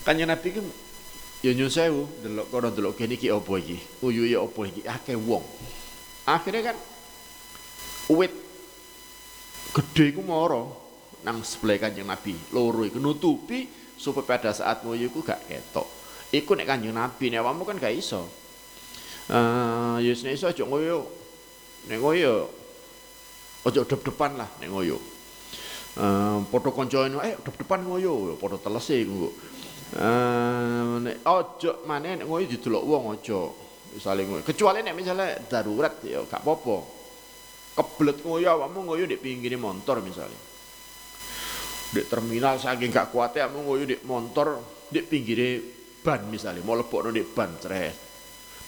Kanjeng Nabi ku ya nyun sewu delok kono delok kene iki apa iki? Uyuhe apa iki? Akeh wong. Akhirnya kan uwit gede iku moro nang sebelah Kanjeng Nabi. Loro iku nutupi supaya pada saat nguyu iku gak ketok. Iku nek Kanjeng Nabi nek awakmu kan gak iso. Eh uh, ya iso aja nguyu. Nek nguyu Ojo dep-depan lah nek ngoyo. Uh, foto konco ini, eh dep-depan ngoyo, foto telesi iku. Uh, nek ojo mana nek ngoyo didelok wong ojo. Misale ngoyo. Kecuali nek misalnya darurat ya gak apa-apa. Kebelet ngoyo awakmu ngoyo di pinggir motor misalnya. Di terminal saking gak kuat ya ngoyo di motor di pinggir ban misalnya mau lepok di ban ceres.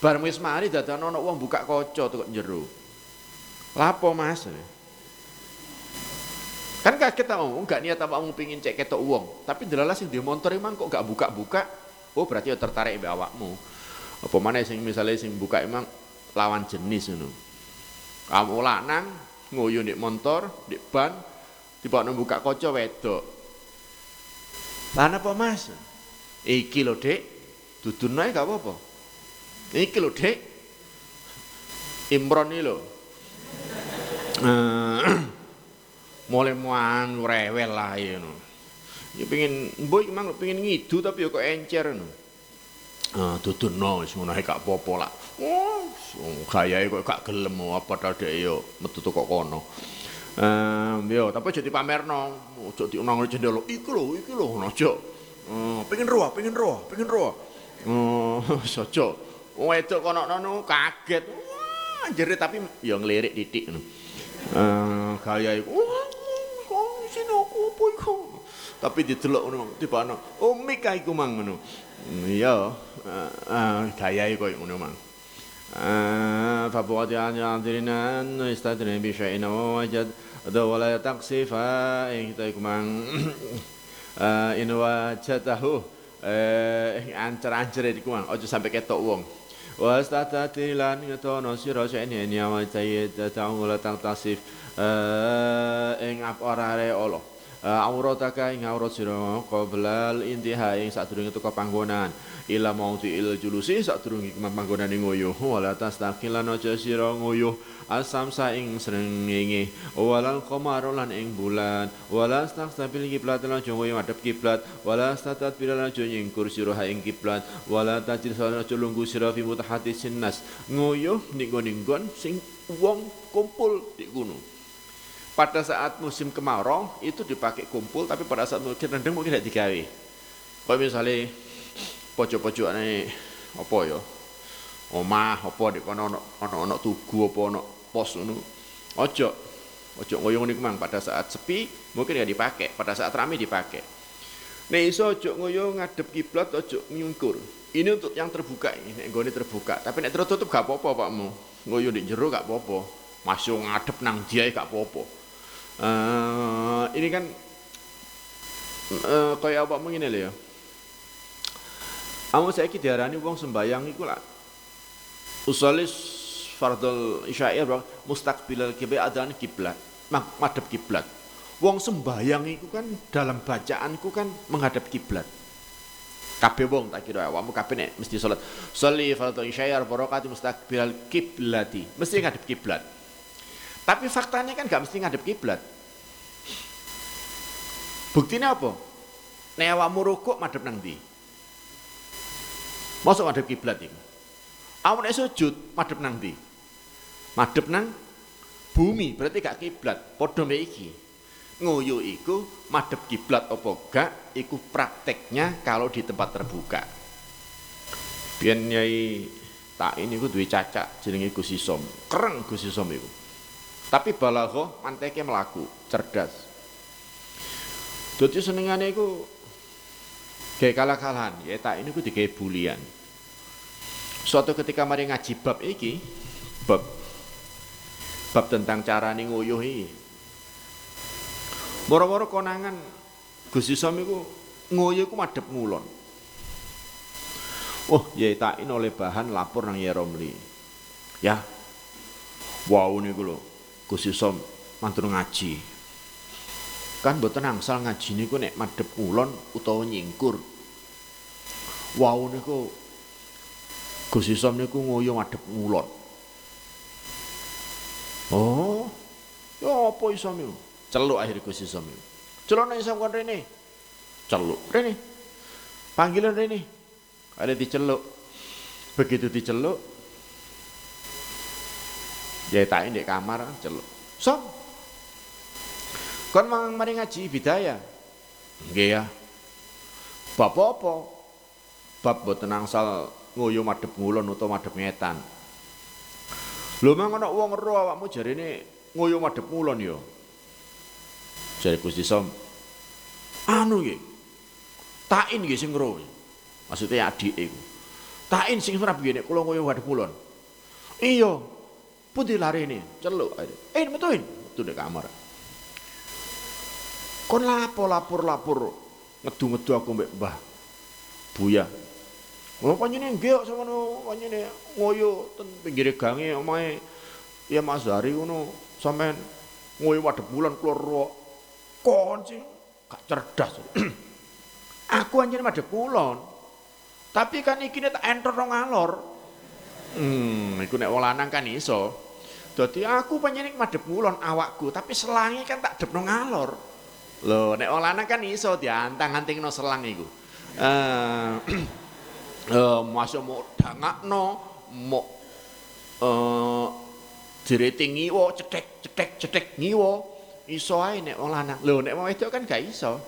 Bareng wis mari dadane ana wong buka kaca tuh jero. Lapo Mas? Kan kaget mau, enggak niat apa mau pingin cek ketok uang, tapi delalah sing di motor emang kok gak buka-buka, oh berarti ya tertarik mbek awakmu. Apa mana sing misalnya sing buka emang lawan jenis ngono. Kamu lanang ngoyo di motor, di ban, tiba buka kaca wedok. Lah apa Mas? Iki lho, Dek. Dudun ae gak apa-apa. Iki lho, Dek. Imron iki lho. mulai muan rewel lah ya no. Ya pengen boy emang pengen ngidu tapi ya kok encer no. Ah no wis ngono gak apa-apa lah. Oh, gayae kok gak gelem apa ta dek yo metu kok kono. Eh yo tapi jadi pamerno, ojo diunang jendela. Iku lho, iki lho aja. Oh, pengen roh, pengen roh, pengen roh. Oh, sojo. Wong wedok kono nono kaget. Wah, jerit tapi yo ngelirik titik ngono. Eh gaya iku opo iku? Tapi didelok ngono, tibane, oh mik kae iku mang ngono. Iya, ah gayae koyo ngono mang. فبعد عن عذرنا أن يستدري بشيء ووجد ذو ولا تقصي فإنتكمان إن وجده ancer-ancer iku mang aja sampai ketok wong wastatati lan ngetono sira sene nyawa tayyid ta'ung la tasif ing ora re Allah uh, eh, aurataka ing aurat sira qabla intiha ing sadurunge teka panggonan. Ila mauti il julusi sadurunge panggonan ing nguyuh. Wala tastaqilan aja sira nguyuh. Asam sa ing srengenge. Walal qamar lan ing bulan. Wala staqsabil kiblat lan aja nguyuh madhep kiblat. Wala statat bil lan aja nyingkur sira ing kiblat. Wala tajil sira aja lungguh sira fi mutahati sinnas nguyuh ning nggon sing wong kumpul di gunung pada saat musim kemarau itu dipakai kumpul tapi pada saat musim rendeng mungkin tidak digawe. Kalau misalnya pojok-pojok ini apa ya? Omah apa di kono ono ono ono tugu apa ono pos ngono. Ojo ojo ngoyong nih mang pada saat sepi mungkin ya dipakai. Pada saat ramai dipakai. Nih iso ojo ngoyong ngadep kiblat ojo nyungkur. Ini untuk yang terbuka ini gue terbuka. Tapi nek tertutup gak apa-apa pakmu ngoyong di jero gak apa-apa. Masuk ngadep nang dia gak apa-apa uh, ini kan uh, kayak apa mungkin ya. Amo saya ki diarani wong sembayang iku lah. Usalis fardul isyair mustaqbilal kiblat adan kiblat madhep kiblat. Wong sembayang iku kan dalam bacaanku kan menghadap kiblat. Kabeh wong tak kira awakmu kabeh nek mesti salat. Sholli fardhu isyair barakati mustaqbilal kiblati. Mesti ngadep kiblat tapi faktanya kan gak mesti ngadep kiblat Buktinya apa? Nek awakmu rukuk madhep nang ndi? Mosok madhep kiblat iku. Awak nek sujud madhep nang ndi? Madhep nang bumi, berarti gak kiblat. Padha mek iki. Ngoyo iku madhep kiblat apa gak iku prakteknya kalau di tempat terbuka. Biyen nyai tak ini ku duwe cacak jenenge Gus Isom. Kereng Gus Isom iku. Tapi balagho manteke melaku, cerdas. Dadi senengane iku kalah-kalahan, ya tak ini ku digawe bulian. Suatu ketika mari ngaji bab iki, bab bab tentang cara nih nguyuh iki. Moro-moro konangan Gus Isom iku nguyuh iku madhep ngulon. Oh, ya tak oleh bahan lapor nang Yeromli. Ya. Wow niku lho. Gus Isom mantur ngaji. Kan mboten angsal ngaji niku nek madhep kulon utawa nyingkur. Wau niku Gus Isom niku ngoyo madhep ngulon. Oh, ya apa Isom niku? Celuk akhir Gus Isom niku. Celuk nek Isom kon rene. Celuk rene. Panggilan rene. Ada diceluk. Begitu diceluk, ya tak di kamar celuk. Som. Kon mang mari ngaji bidaya. Nggih ya. Bab apa? Bab boten angsal ngoyo madhep ngulon utawa madhep ngetan. Lho mang ana wong ero awakmu jarene ngoyo madhep ngulon ya. Jare Gusti Som. Anu nggih. Tain nggih sing ero. Maksudnya adik iku. Tain sing ora piye nek kula ngoyo madhep ngulon. Iya, Putih lari ini, celuk. Eh, metuin, metu di kamar. Kon lapor lapor lapor, ngedu ngedu aku mbak mbah, buya. Oh panjene nggih sama no panjene ngoyo ten pinggir gange omahe ya Mas Dari ngono sampean ngoyo wadep bulan keluar kon sih gak cerdas. aku anjir madhep kulon. Tapi kan iki tak enter rong alor. Hmm, iku nek wong lanang kan iso. Dadi aku panjenengan madhep ngulon awakku, tapi selange kan tak depno ngalor. Lho, nek wong lanang kan iso diantang-antingno selang iku. Eh eh masuk mau dangakno, mau eh direting ngiwo, cetek cetek cetek ngiwo. Iso ae nek wong lanang. Lho, nek wong wedok kan gak iso.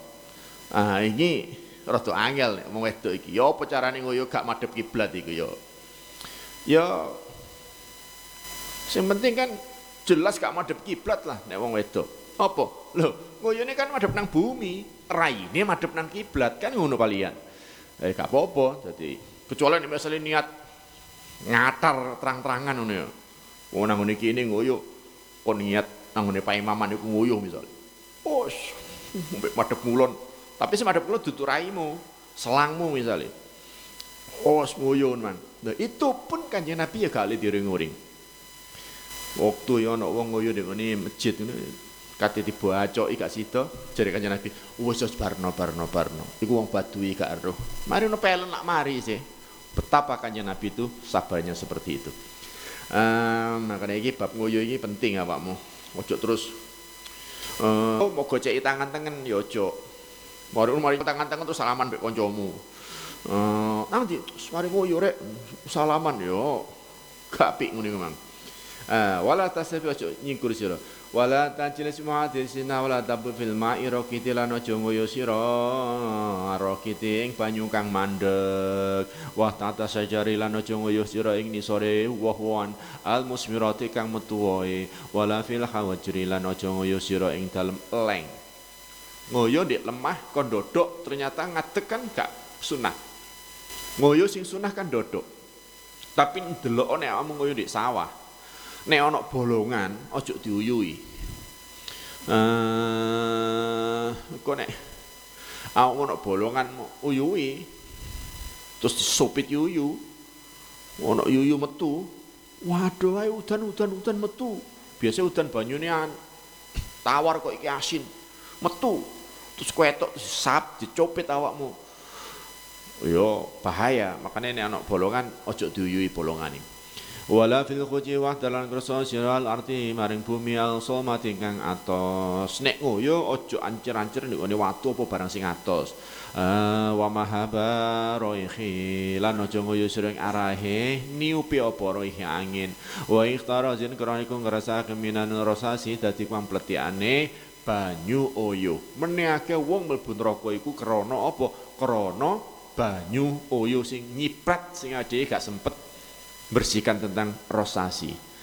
Ah, ini rada angel nek wong wedok iki. Ya apa carane ngoyo gak madhep kiblat iku ya. Ya Sing penting kan jelas gak madhep kiblat lah nek wong wedok. Apa? Lho, ngoyone kan madhep nang bumi, raine madhep nang kiblat kan ngono kalian. Eh gak apa-apa. Dadi kecuali nek misalnya niat ngatar terang-terangan ngono ya. Wong nang ngene iki ngoyo kon niat nang ngene Pak Imaman iku ngoyo misalnya. Oh, mbek madhep ngulon. Tapi sing madhep ngulon dudu raimu, selangmu misalnya. Oh, ngoyo man. Nah, itu pun kanjeng Nabi ya le diring-uring. Waktu ya ana wong ngoyo ning masjid ngene kate dibacoki gak sida jare kanjeng Nabi wis wis barno barno barno. Iku wong badui gak eruh mari ono pelen nak mari sih. Betapa kanjeng Nabi itu sabarnya seperti itu. Um, makanya ini bab ngoyo ini penting awakmu. Ojo terus uh, mau goceki tangan tangan ya ojo mari mari tangan tangan terus salaman mbek kancamu uh, nanti mari ngoyo rek salaman yo gak apik ngene mang Ah, wala tasafi ojo nyingkur sira. Wala tajlis muhadisina wala tabu fil ma'i rokiti lan aja ngoyo sira rokiti ing banyu kang mandek. Wa tata sajari lan aja ngoyo sira ing nisore woh-wohan al musmirati kang metu wae. Wala fil hawajri lan aja ngoyo sira ing dalem leng. Ngoyo ndek lemah kon dodok ternyata ngadeg kan gak sunah. Ngoyo sing sunah kan dodok. Tapi ndelok nek awakmu ngoyo ndek sawah. Nek ana bolongan aja diuyui. Eh kok nek awak ana bolongan uyui terus disopit yuyu ana yuyu metu waduh ae udan udan udan metu. Biasa udan banyune tawar kok iki asin. Metu terus ketok sap dicopit awakmu yo bahaya. Makanya ini anak bolongan ojo diuyui bolongan ini wala fil khuji wahdalan kersa siral arti maring bumi al somati kang atos. Nek ngoyo ojo ancer-ancer nek ngene watu apa barang sing atos. Uh, wa mahaba roihi. Lan ojo ngoyo sering arahe niupi apa roihi angin. Wa ikhtarazin kroniku ngerasa keminan rosasi dadi pampletiane banyu oyo. Menehake wong mlebu neraka iku krana apa? Krana banyu oyo sing nyiprat sing ade gak sempet bersihkan tentang rosasi.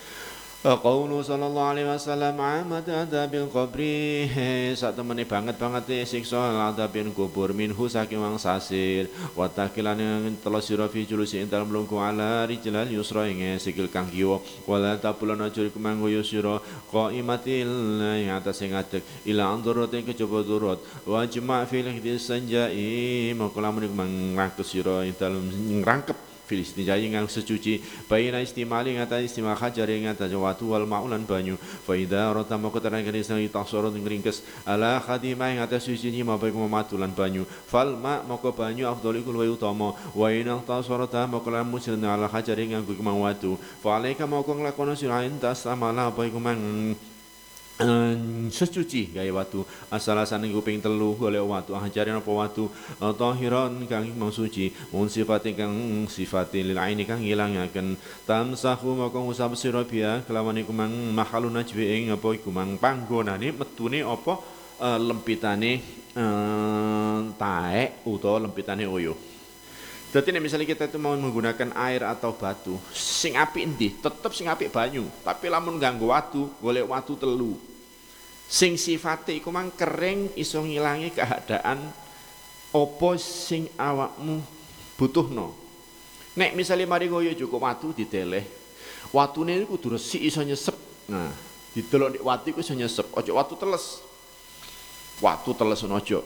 Qaulu sallallahu alaihi wasallam amat adabil qabri. Saat temene banget banget siksa adabil kubur minhu saking wang sasir. Wa takilan yang telah sira fi julusi dalam lungku ala rijlal yusra ing sikil kang kiwa. Wala tapulana juri kumanggo yusira qaimatil yang atas sing adek ila andurut ing kejaba durut wa jma' fil sanjai maka lamun mangrak sira ing dalem ngrangkep fil istinjai ngang secuci. Baina istimali ngata istimal hajar ngata jawatu wal ma'ulan banyu. Fa idza rata moko terang kene sang tasoro ngringkes ala khadima ngata suci ni ma baik matulan banyu. Fal ma moko banyu afdal iku luwih utama. Wa ina tasoro ta moko musirna ala hajar nganggo kemang watu. Fa alaika moko nglakono sirain tas amala apa mang secuci gaya watu. Asalasan kuping telu oleh watu. Ajarin apa watu? Tahiran kang mang suci. Mun sifat kang sifat lil aini kang ilangaken tamsahu maka usap sira biya kelawan iku mang mahalun najwi ing apa iku mang panggonane metune apa? Lempitane taek utawa lempitane uyuh jadi misalnya kita itu mau menggunakan air atau batu, sing api tetep sing api banyu, tapi lamun ganggu watu, golek watu telu sing sifate iku mang kering iso ngilangi keadaan opo sing awakmu butuhno. Nek misalnya mari ngoyo cukup watu diteleh watune iku kudu resik iso nyesep. Nah didelok nek watu iku iso nyesep ojo watu teles. Watu teles ojo.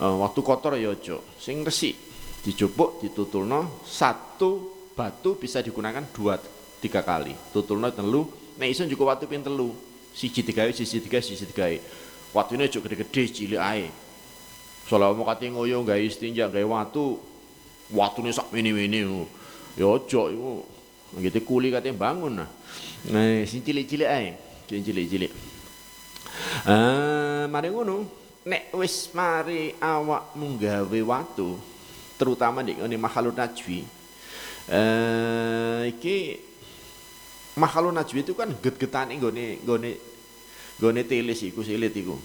Uh, watu kotor ya ojo. Sing resik dicupuk ditutulno satu batu bisa digunakan dua tiga kali. Tutulno telu nek iso cukup watu pin telu siji digawe siji digawe siji digawe. Watune aja gede-gede cilik ae. Soalnya mau kati ngoyo gawe istinja gawe watu watune sak mini-mini ya aja iku gitu kuli katanya bangun nah nah sing cilik-cilik ae sing cilik-cilik. Ah mari ngono. Nek wis mari awak menggawe watu terutama di ngene makhluk najwi. Eh iki makhluk najwi itu kan get-getane nggone nggone nggone telis iku silit iku.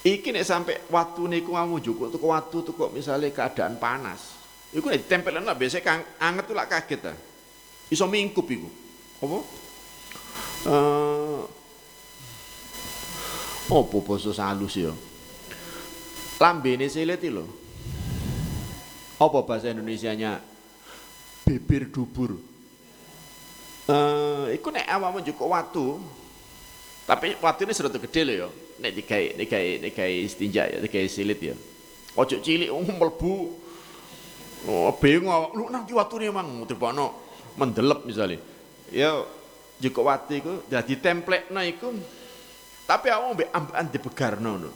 Iki nek sampai waktu niku kamu juga tuh waktu tuh kok misalnya keadaan panas. Iku nek ditempelin lah biasanya kang anget tuh lah kaget ta. Iso mingkup iku. Apa? Eh uh, Apa basa halus ya? Lambene silit lho. Apa bahasa Indonesianya? Bibir dubur. Eh, iku nek awakmu njukuk watu. Tapi watu ini serata gede lho ya. Nek gawe nek gawe istinja ya, digawe silit ya. Ojo cilik um, mlebu. Oh, awak. Lu nanti watune emang tibano mendelep misalnya. Ya njukuk watu iku dadi template iku. Tapi awak mbek ambekan dibegarno ngono.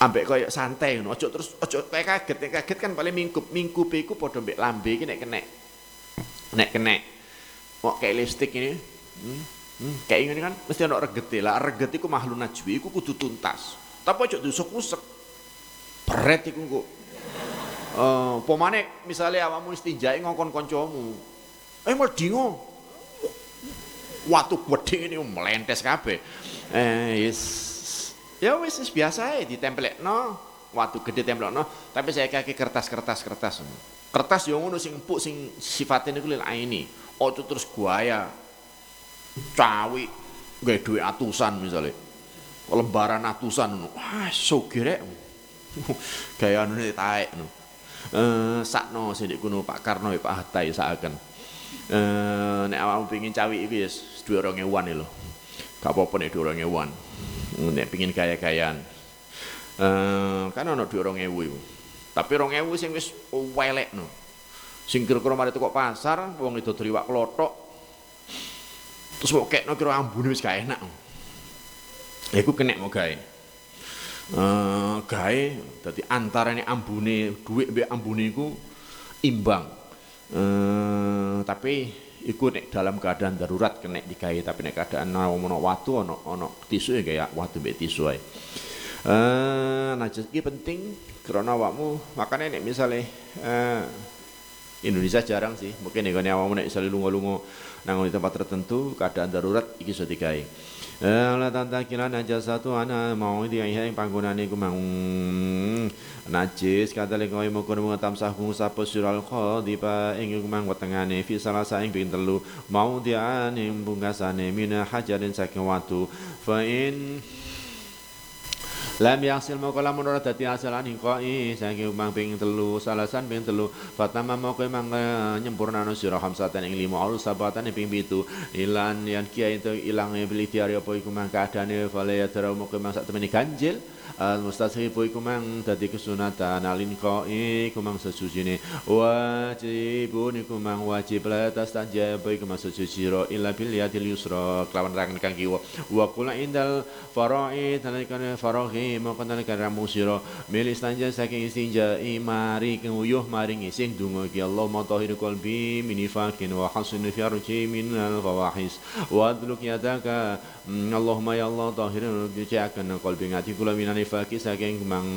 ambek koyo santai ngono ojo terus ojo kayak kaget kaget kan paling mingkup mingkup iku padha mbek lambe iki nek kenek nek kena mau kayak lipstick ini hmm, hmm, kayak ini kan mesti ada regeti lah regeti ku makhluk najwi ku kudu tuntas. Tapi aja diusek-usek beret iku kok uh, pomane misalnya awakmu istinjai ngongkon koncomu. Eh dingo. Waktu weding ini melentes kabeh. Eh yes. Ya wis biasa ya no waktu gede no tapi saya kaki kertas kertas kertas. Kertas yang ngono sing empuk sing sifatnya niku lil aini. Ojo terus guaya cawi gawe duit atusan misalnya. Lembaran atusan wah sugih rek gaya anu taek no eh sakno sing kuno Pak Karno Pak Hatta ya eh nek awakmu pengin cawi iku ya duwe 2000-an lho. Gak apa-apa nek duwe 2000-an nek pengin kaya-kayaan eh kan duwe 2000 iku. Tapi ewu sing wis welek no. Sing kira-kira mari kok pasar, wong itu driwak klothok. Terus kok kekno kira ambune wis gak enak. Ya iku kenek mau gawe. Uh, gawe dadi antarane ambune dhuwit mbek ambune iku imbang. Uh, tapi iku nek dalam keadaan darurat kena digawe tapi nek keadaan ono watu ono ono tisu ya kayak watu mbek tisu. Eh, najis ini penting karena awakmu makanya nek misalnya uh, Indonesia jarang sih mungkin nek awakmu nek misalnya lungo-lungo nang di tempat tertentu keadaan darurat iki digawe. Eh, la tanta kila satu ana mau dia yang panggonane iku mang. Najis kata lek kowe moko mung tamsah kung sapa sural pa ing iku mang wetengane fi salah saing ping telu mau dia ning bungkasane mina hajarin saking watu. Fa in Lam yasil moko lamun ora dadi asalan ingkoi saking umang ping telu salasan ping telu. Fatama moko emang uh, nyempurnano sira hamsatan ing lima alus sabatan ing ping pitu. Ilan yang kia itu ilang beli tiari apa iku mang keadaane fale ya tera moko emang sak temeni ganjil al mustashibu iku mang dadi kesunatan alin qai iku mang sesucine wajibun iku mang wajib la atas tanjab iku mang sesuci ro illa bil yadil yusra. Kelawan tangan kang kiwa. Wa kula indal faraid nalikane farahi mongko nalikane ramu sira. Mil istanja saking istinja mari kuyuh maring ising. Donga iki Allah matahir qalbi minifakin wa hasin farji min al fawahis. Wa adluk yadaka Allahumma ya Allah tahirin akan qalbi ngati. Kula minani nifaki saking mang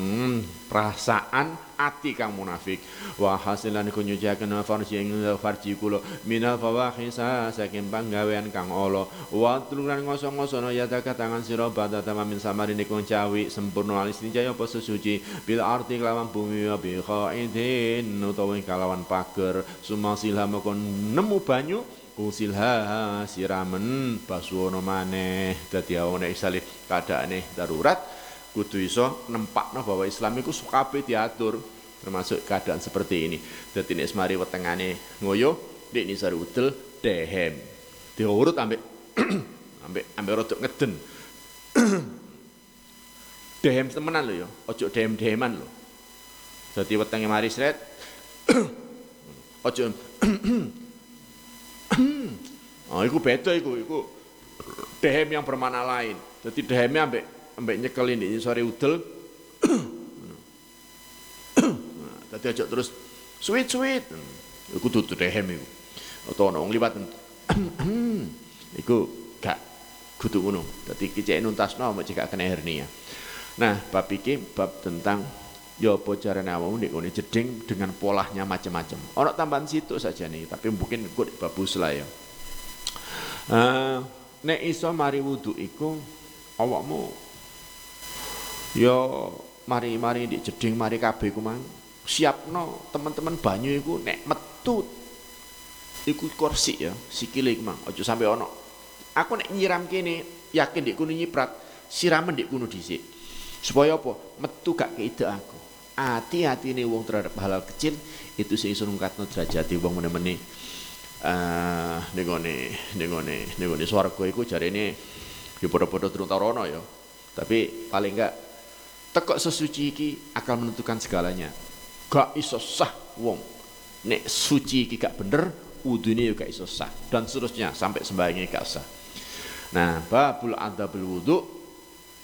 perasaan ati kang munafik. Wa hasilan ku nyuciaken farji ing farji kula. Minal fawahisa saking panggawean kang ala. Wa tuluran ngoso-ngosono ya tangan sira bada tamamin samarin kang cawi sempurna. Alis jaya apa suci bil arti kelawan bumi wa bi khaidin utawa kalawan pager sumasilha kon nemu banyu usilha siramen basuwono maneh dadi awone isale keadaane darurat kudu iso nempakno bahwa Islam itu kabeh diatur termasuk keadaan seperti ini. Dadi nek semari wetengane ngoyo, nek nisari udel dehem. Diurut ambek ambek ambek rodok ngeden. dehem temenan lho ya, ojo dehem-deheman lho. Dadi wetenge mari sret ojo Oh, iku beda iku, iku dehem yang bermakna lain. Jadi dehemnya ambek ambek nyekelin di sore udel. Tadi aja terus sweet sweet. Iku tutu dehem iku. Atau ono liwat. Iku gak kudu ngono. Dadi kicek nuntasno mek gak kena hernia. Nah, bab iki bab tentang ya apa carane awakmu nek ngene jeding dengan polanya macam-macam. Ono tambahan situ saja nih, tapi mungkin ikut bab lah ya. Uh, nek iso mari wudu iku awakmu yo mari-mari di jeding mari kabeh mang. Siapno teman-teman banyu iku nek metu iku kursi ya sikile iku mang. Aja sampe ono. Aku nek nyiram kene yakin dik kuno nyiprat siramen dik kuno dhisik. Supaya apa? Metu gak keide aku hati-hati nih wong terhadap hal, hal kecil. Itu sing iso nungkatno derajat wong meneh-meneh uh, nengone nengone nengone swarga iku jarene ya padha-padha terutarono ya. Tapi paling enggak tekok sesuci iki akan menentukan segalanya. Gak iso sah wong. Nek suci iki gak bener wudune juga iso sah. Dan seterusnya sampai sembahyangnya gak sah. Nah babul adabul wudu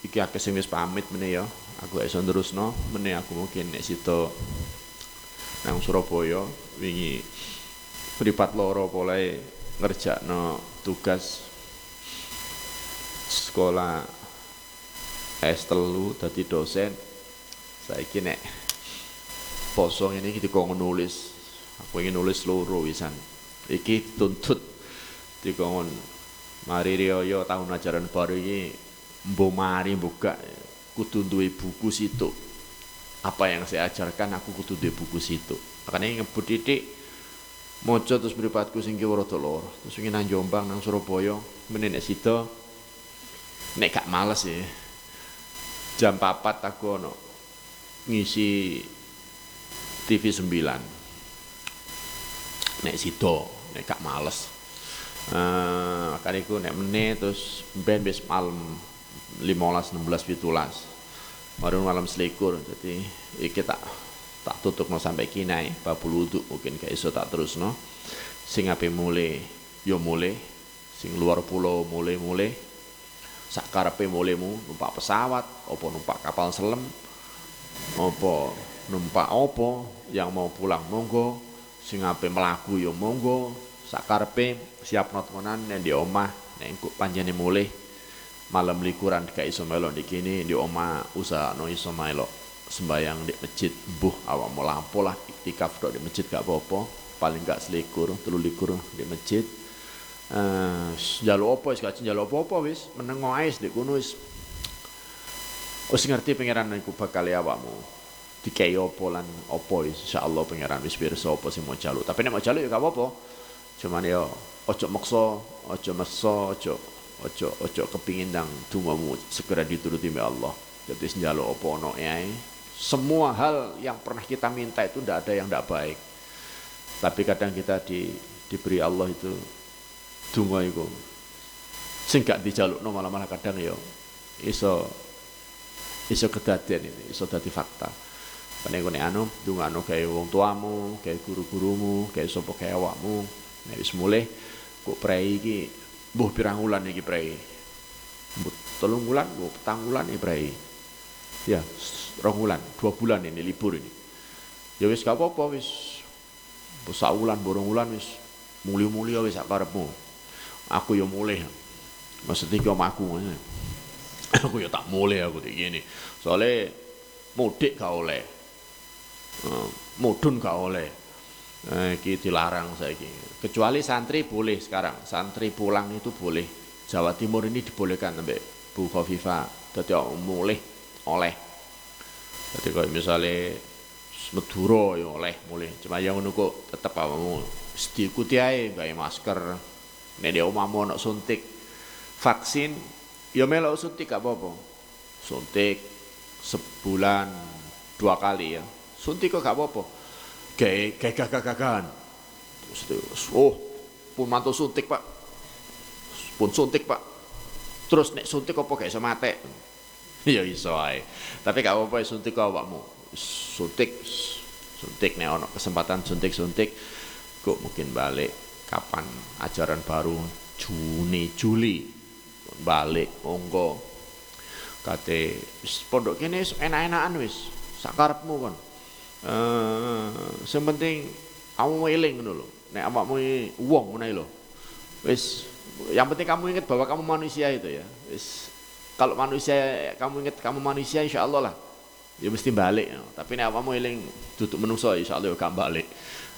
iki akeh sing pamit meneh ya aku iso terusno meneh aku mungkin nek sito nang Surabaya wingi pripat loro mulai ngerjakno tugas sekolah S telu dadi dosen. Saiki nek poso ini kita kok nulis. Aku ingin nulis loro wisan. Iki tuntut dikon mari riyo tahun ajaran baru ini mbo mari buka kudu duwe buku situ apa yang saya ajarkan aku kudu duwe buku situ makanya ngebut titik mojo terus beripatku sing kiwa rada loro. Terus ingin nang Jombang nang Surabaya menene sito nek gak males ya jam papat aku ono ngisi TV 9 nek sido nek gak males. Uh, makanya aku nek meneh terus ben bis malam 15 16 17 baru malam selikur jadi iki tak tak tutup no sampai kinai babul wudhu mungkin kayak iso tak terus no sing ape mulai yo mulai sing luar pulau mulai mulai sakarepe mulemu numpak pesawat apa numpak kapal selam apa numpak apa yang mau pulang monggo. Sing ape melaku yo monggo. Sakarepe siap temenan nek di omah nek panjane mulih malam likuran gak iso melo di kini di omah usaha no iso melo. Sembayang di masjid buh awak mau lampu lah iktikaf di masjid gak apa-apa. Paling gak selikur telu likur di masjid. Uh, njaluk apa wis gak njaluk apa-apa wis menengo ae di kono wis. Wis ngerti pangeran iku bakal ya awakmu dikai apa lan apa insyaallah pangeran wis pirsa apa sing mau jaluk tapi nek mau jaluk ya gak apa-apa. Cuman ya ojo maksa ojo maksa ojo ojo ojo kepingin dang dongamu segera dituruti oleh Allah. Jadi njaluk apa ono semua hal yang pernah kita minta itu tidak ada yang tidak baik. Tapi kadang kita di, diberi Allah itu donga iku. Sing gak dijalukno malah-malah kadang ya iso iso kedadian ini iso dadi fakta. Paling kene anu dungano wong tuamu, kae guru-gurumu, kae sapa kae awakmu. Nek wis kok prei iki mbuh pirang wulan iki prei. Mbut telung wulan, mbut petang wulan iki prei. Ya, rong wulan, dua bulan ini libur ini. Ya wis gak apa-apa wis. Mbok sak wulan, borong wulan wis muli-muli wis sak karepmu. Aku ya mulih. Maksudnya ki aku. aku ya tak mulih aku iki ngene. Soale mudik gak oleh. Eh, mudun gak oleh eh, iki dilarang saiki. Kecuali santri boleh sekarang. Santri pulang itu boleh. Jawa Timur ini dibolehkan sampai Bu Khofifa jadi mulih oleh. Jadi kalau misalnya Madura ya oleh mulai cuma yang ngono kok tetep awakmu. Diikuti ae gawe masker. Nek dia omamu ana suntik. Vaksin ya melok suntik gak apa-apa. Suntik sebulan dua kali ya. Suntik kok gak apa-apa kayak gagah-gagahan oh pun mantu suntik pak. Pun suntik pak. Terus nek suntik apa gak iso mate ya iso ae. Tapi gak apa-apa suntik kok awakmu. Suntik suntik nek ono kesempatan suntik suntik kok mungkin balik kapan ajaran baru? Juni Juli. Balik monggo. Kate pondok kene enak-enakan wis sakarepmu kon Uh, sing penting kamu eling ngono lho. Nek awakmu wong ngono lho. Wis yang penting kamu ingat bahwa kamu manusia itu ya. Wis kalau manusia kamu ingat kamu manusia insya Allah lah ya mesti balik ya. tapi nek awakmu eling duduk menungso insya Allah ya gak balik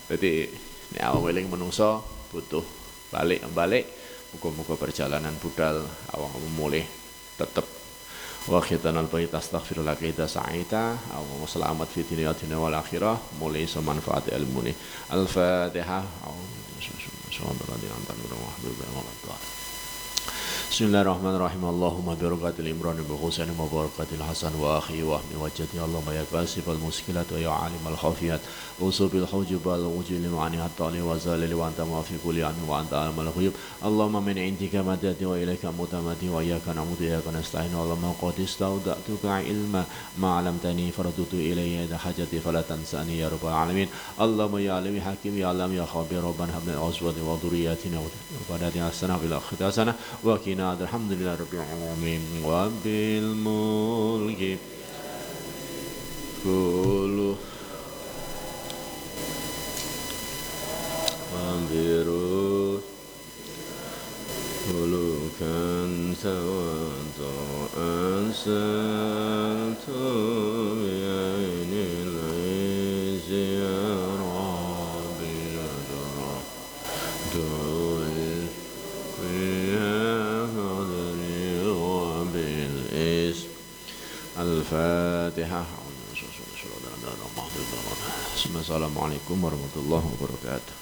jadi nek awakmu eling menungso butuh balik balik muga-muga perjalanan budal awakmu mulai tetap wa khitanal bait astaghfirullah kita sa'ita aw selamat fi dunya wal akhirah mulai semanfaat ilmu ni al-fatihah بسم الله الرحمن الرحيم اللهم بركات الإمران بغسن وبركات الحسن وأخي وحمي وجدي اللهم يا كاسب المشكلات ويا عالم الخفيات أصوب الحجب والوجل معاني الطالي وزالل وأنت ما في كل عن وأنت عالم الغيوب اللهم من عندك مدد وإليك متمدي وإياك نعبد وإياك نستعين اللهم قد استودعتك علما ما علمتني فرددت إلي يد حاجتي فلا تنساني يا رب العالمين اللهم يا علم حكيم يا علم يا خبير ربنا هب لنا أزواج وذرياتنا وبناتنا السنة في الآخرة حسنة وقنا العباد الحمد لله رب العالمين وبالملك كله وبروح ملوكا تواضعا سلتم بعين الفاتحة السلام عليكم ورحمة الله وبركاته